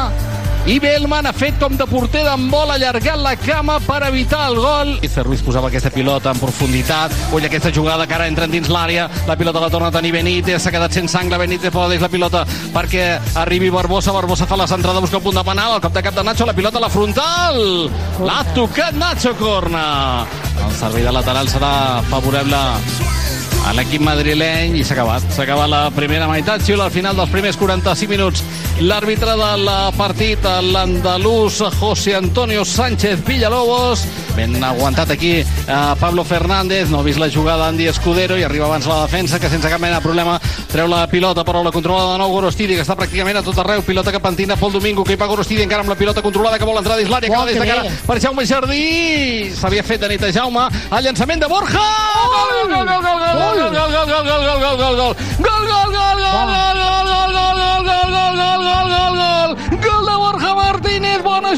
[SPEAKER 10] i Bellman ha fet com de porter d'en vol, allargant la cama per evitar el gol. I Ruiz posava aquesta pilota en profunditat. Ull, aquesta jugada que ara entra dins l'àrea. La pilota la torna a tenir Benítez. S'ha quedat sense angle. Benítez pot la pilota perquè arribi Barbosa. Barbosa fa la centrada, busca el punt de penal. El cop de cap de Nacho, la pilota a la frontal. L'ha tocat Nacho Corna. El servei de lateral serà favorable a l'equip madrileny i s'ha acabat. S'ha acabat la primera meitat, xiu al final dels primers 45 minuts. L'àrbitre de la partit, l'andalús José Antonio Sánchez Villalobos. Ben aguantat aquí eh, Pablo Fernández, no ha vist la jugada Andy Escudero i arriba abans la defensa que sense cap mena de problema treu la pilota però la controlada de nou Gorostidi que està pràcticament a tot arreu, pilota que pentina Pol Domingo que hi va Gorostidi encara amb la pilota controlada que vol entrar dins l'àrea, que va des de cara per Jaume Jardí s'havia fet de nit a Jaume el llançament de Borja! Gol! Gol! Gol! Gol! Gol! Gol, gol, gol, gol, gol, gol, gol, gol, gol, gol, gol, gol, gol, gol,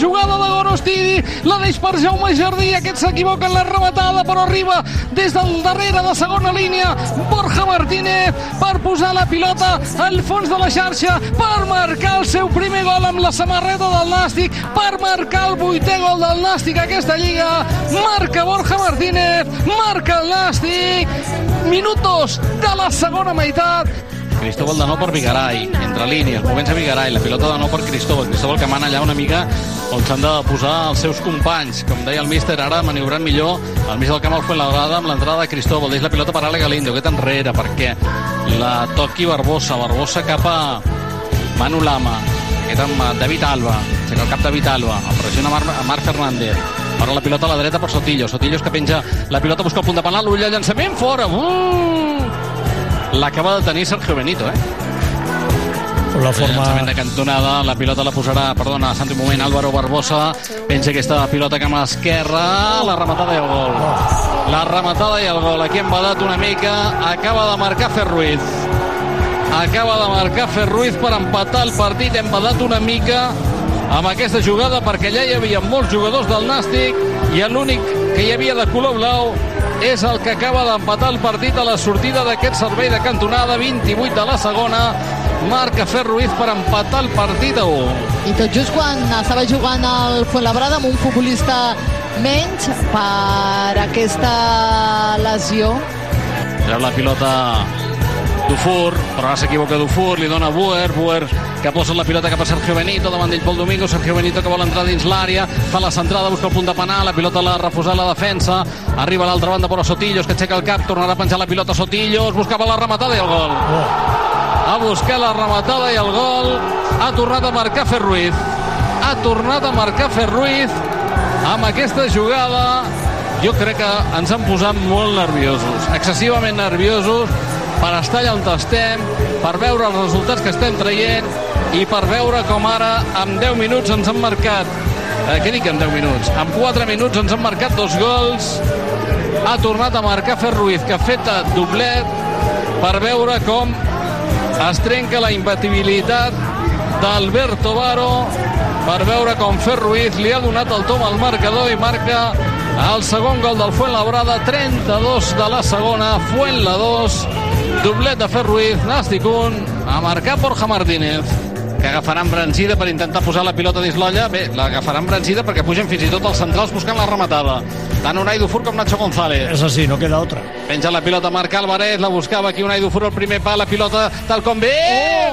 [SPEAKER 10] jugada de Gorostidi, la deix per Jaume Jardí, aquest s'equivoca en la rematada, però arriba des del darrere de segona línia, Borja Martínez, per posar la pilota al fons de la xarxa, per marcar el seu primer gol amb la samarreta del Nàstic, per marcar el vuitè gol del Nàstic a aquesta lliga, marca Borja Martínez, marca el Nàstic, minutos de la segona meitat, Cristóbal de nou per Vigaray, entre línies, comença Vigaray, la pilota de nou per Cristóbal, Cristóbal que mana allà una mica on s'han de posar els seus companys, com deia el míster, ara maniobrant millor al mig del camp al Fuenlabrada amb l'entrada de Cristóbal, deix la pilota per Ale Galindo, aquest enrere, perquè la toqui Barbosa, Barbosa cap a Manu Lama, aquest amb David Alba, aixeca el cap David Alba, el pressiona Marc, Marc Fernández, Ara la pilota a la dreta per Sotillo. Sotillo que penja la pilota, busca el punt de penal, ull llançament, fora. Uh! L'acaba de tenir Sergio Benito, eh?
[SPEAKER 18] la forma...
[SPEAKER 10] de cantonada, la pilota la posarà, perdona, sant un moment, Álvaro Barbosa, penja aquesta pilota que amb l'esquerra, la rematada i el gol. La rematada i el gol, aquí hem badat una mica, acaba de marcar Fer Ruiz. Acaba de marcar Fer Ruiz per empatar el partit, hem badat una mica amb aquesta jugada perquè allà hi havia molts jugadors del Nàstic i l'únic que hi havia de color blau és el que acaba d'empatar el partit a la sortida d'aquest servei de cantonada 28 de la segona marca Fer Ruiz per empatar el partit a 1
[SPEAKER 20] I tot just quan estava jugant al Fuenlabrada amb un futbolista menys per aquesta lesió.
[SPEAKER 10] Treu la pilota Dufour, però ara s'equivoca Dufour, li dona Buer, Buer que posa la pilota cap a Sergio Benito, davant d'ell Pol Domingo, Sergio Benito que vol entrar dins l'àrea, fa la centrada, busca el punt de penal, la pilota l'ha refusat la defensa, arriba a l'altra banda però Sotillos, que aixeca el cap, tornarà a penjar la pilota Sotillos, buscava la rematada i el gol. Ha buscat la rematada i el gol, ha tornat a marcar Fer Ruiz, ha tornat a marcar Fer Ruiz amb aquesta jugada jo crec que ens han posat molt nerviosos, excessivament nerviosos per estar allà on estem, per veure els resultats que estem traient i per veure com ara amb 10 minuts ens han marcat eh, què dic en 10 minuts? En 4 minuts ens han marcat dos gols ha tornat a marcar Fer Ruiz que ha fet doblet per veure com es trenca la imbatibilitat d'Alberto Baro per veure com Fer Ruiz li ha donat el tom al marcador i marca el segon gol del Fuenlabrada 32 de la segona Fuenla 2 doblet de Fer Ruiz Nàstic 1 a marcar Borja Martínez que agafarà embranzida per intentar posar la pilota dins l'olla. Bé, l'agafarà embranzida perquè pugen fins i tot els centrals buscant la rematada. Tant Unai Dufour com Nacho González.
[SPEAKER 18] Es así, no queda otra.
[SPEAKER 10] Penja la pilota Marc Álvarez, la buscava aquí Unai Dufour al primer pal, la pilota tal com ve,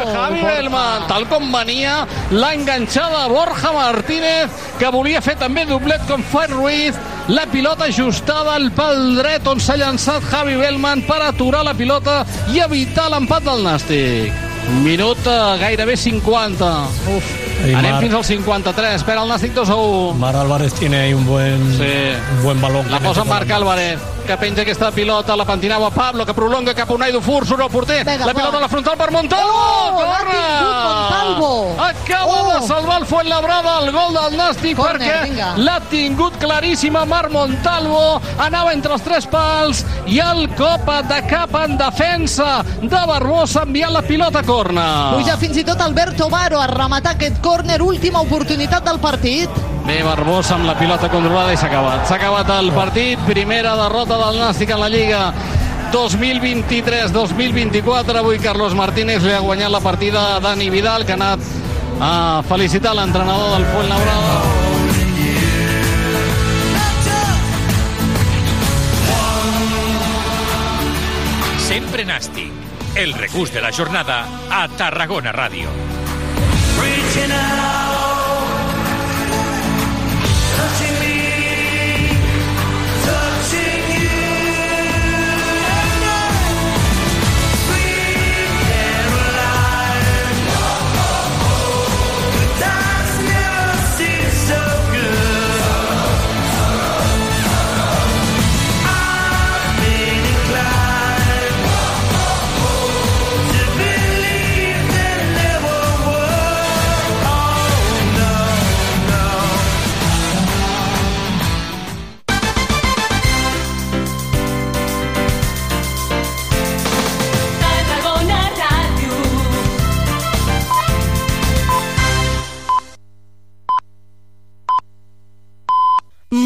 [SPEAKER 20] Oh,
[SPEAKER 10] Javi
[SPEAKER 20] Borja.
[SPEAKER 10] Bellman, tal com venia, la enganxada Borja Martínez, que volia fer també doblet com Fuet Ruiz, la pilota ajustada al pal dret on s'ha llançat Javi Bellman per aturar la pilota i evitar l'empat del Nàstic. Minut eh, gairebé 50. Uf.
[SPEAKER 18] Ei,
[SPEAKER 10] Anem fins al 53, espera el Nàstic 2 a 1.
[SPEAKER 18] Mar Álvarez tiene ahí un buen, un buen balón.
[SPEAKER 10] La posa
[SPEAKER 18] mete
[SPEAKER 10] Marc Álvarez, que penja aquesta pilota, la pentinava Pablo, que prolonga cap a Unai Dufour, surt el porter,
[SPEAKER 20] Vinga,
[SPEAKER 10] la
[SPEAKER 20] va.
[SPEAKER 10] pilota a la frontal per Montalvo!
[SPEAKER 20] Oh,
[SPEAKER 10] corre! Acaba
[SPEAKER 20] Oh.
[SPEAKER 10] de salvar el Fuenlabrada el gol del Nàstic
[SPEAKER 20] Corner,
[SPEAKER 10] perquè l'ha tingut claríssima Marc Montalvo, anava entre els tres pals i el cop de cap en defensa de Barbosa enviant la pilota a corna.
[SPEAKER 20] Puja fins i tot Alberto Baro a rematar aquest córner, última oportunitat del partit.
[SPEAKER 10] Bé, Barbosa amb la pilota controlada i s'ha acabat. S'ha acabat el partit, primera derrota del Nàstic en la Lliga 2023-2024. Avui Carlos Martínez li ha guanyat la partida a Dani Vidal, que ha anat a felicitar l'entrenador del Fuenlabrada.
[SPEAKER 9] Sempre Nàstic. El regús de la jornada a Tarragona Ràdio.
[SPEAKER 16] Reaching out,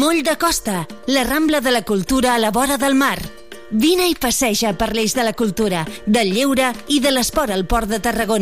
[SPEAKER 21] Moll de Costa, la Rambla de la Cultura a la vora del mar. Vine i passeja per l'eix de la cultura, del lleure i de l'esport al Port de Tarragona.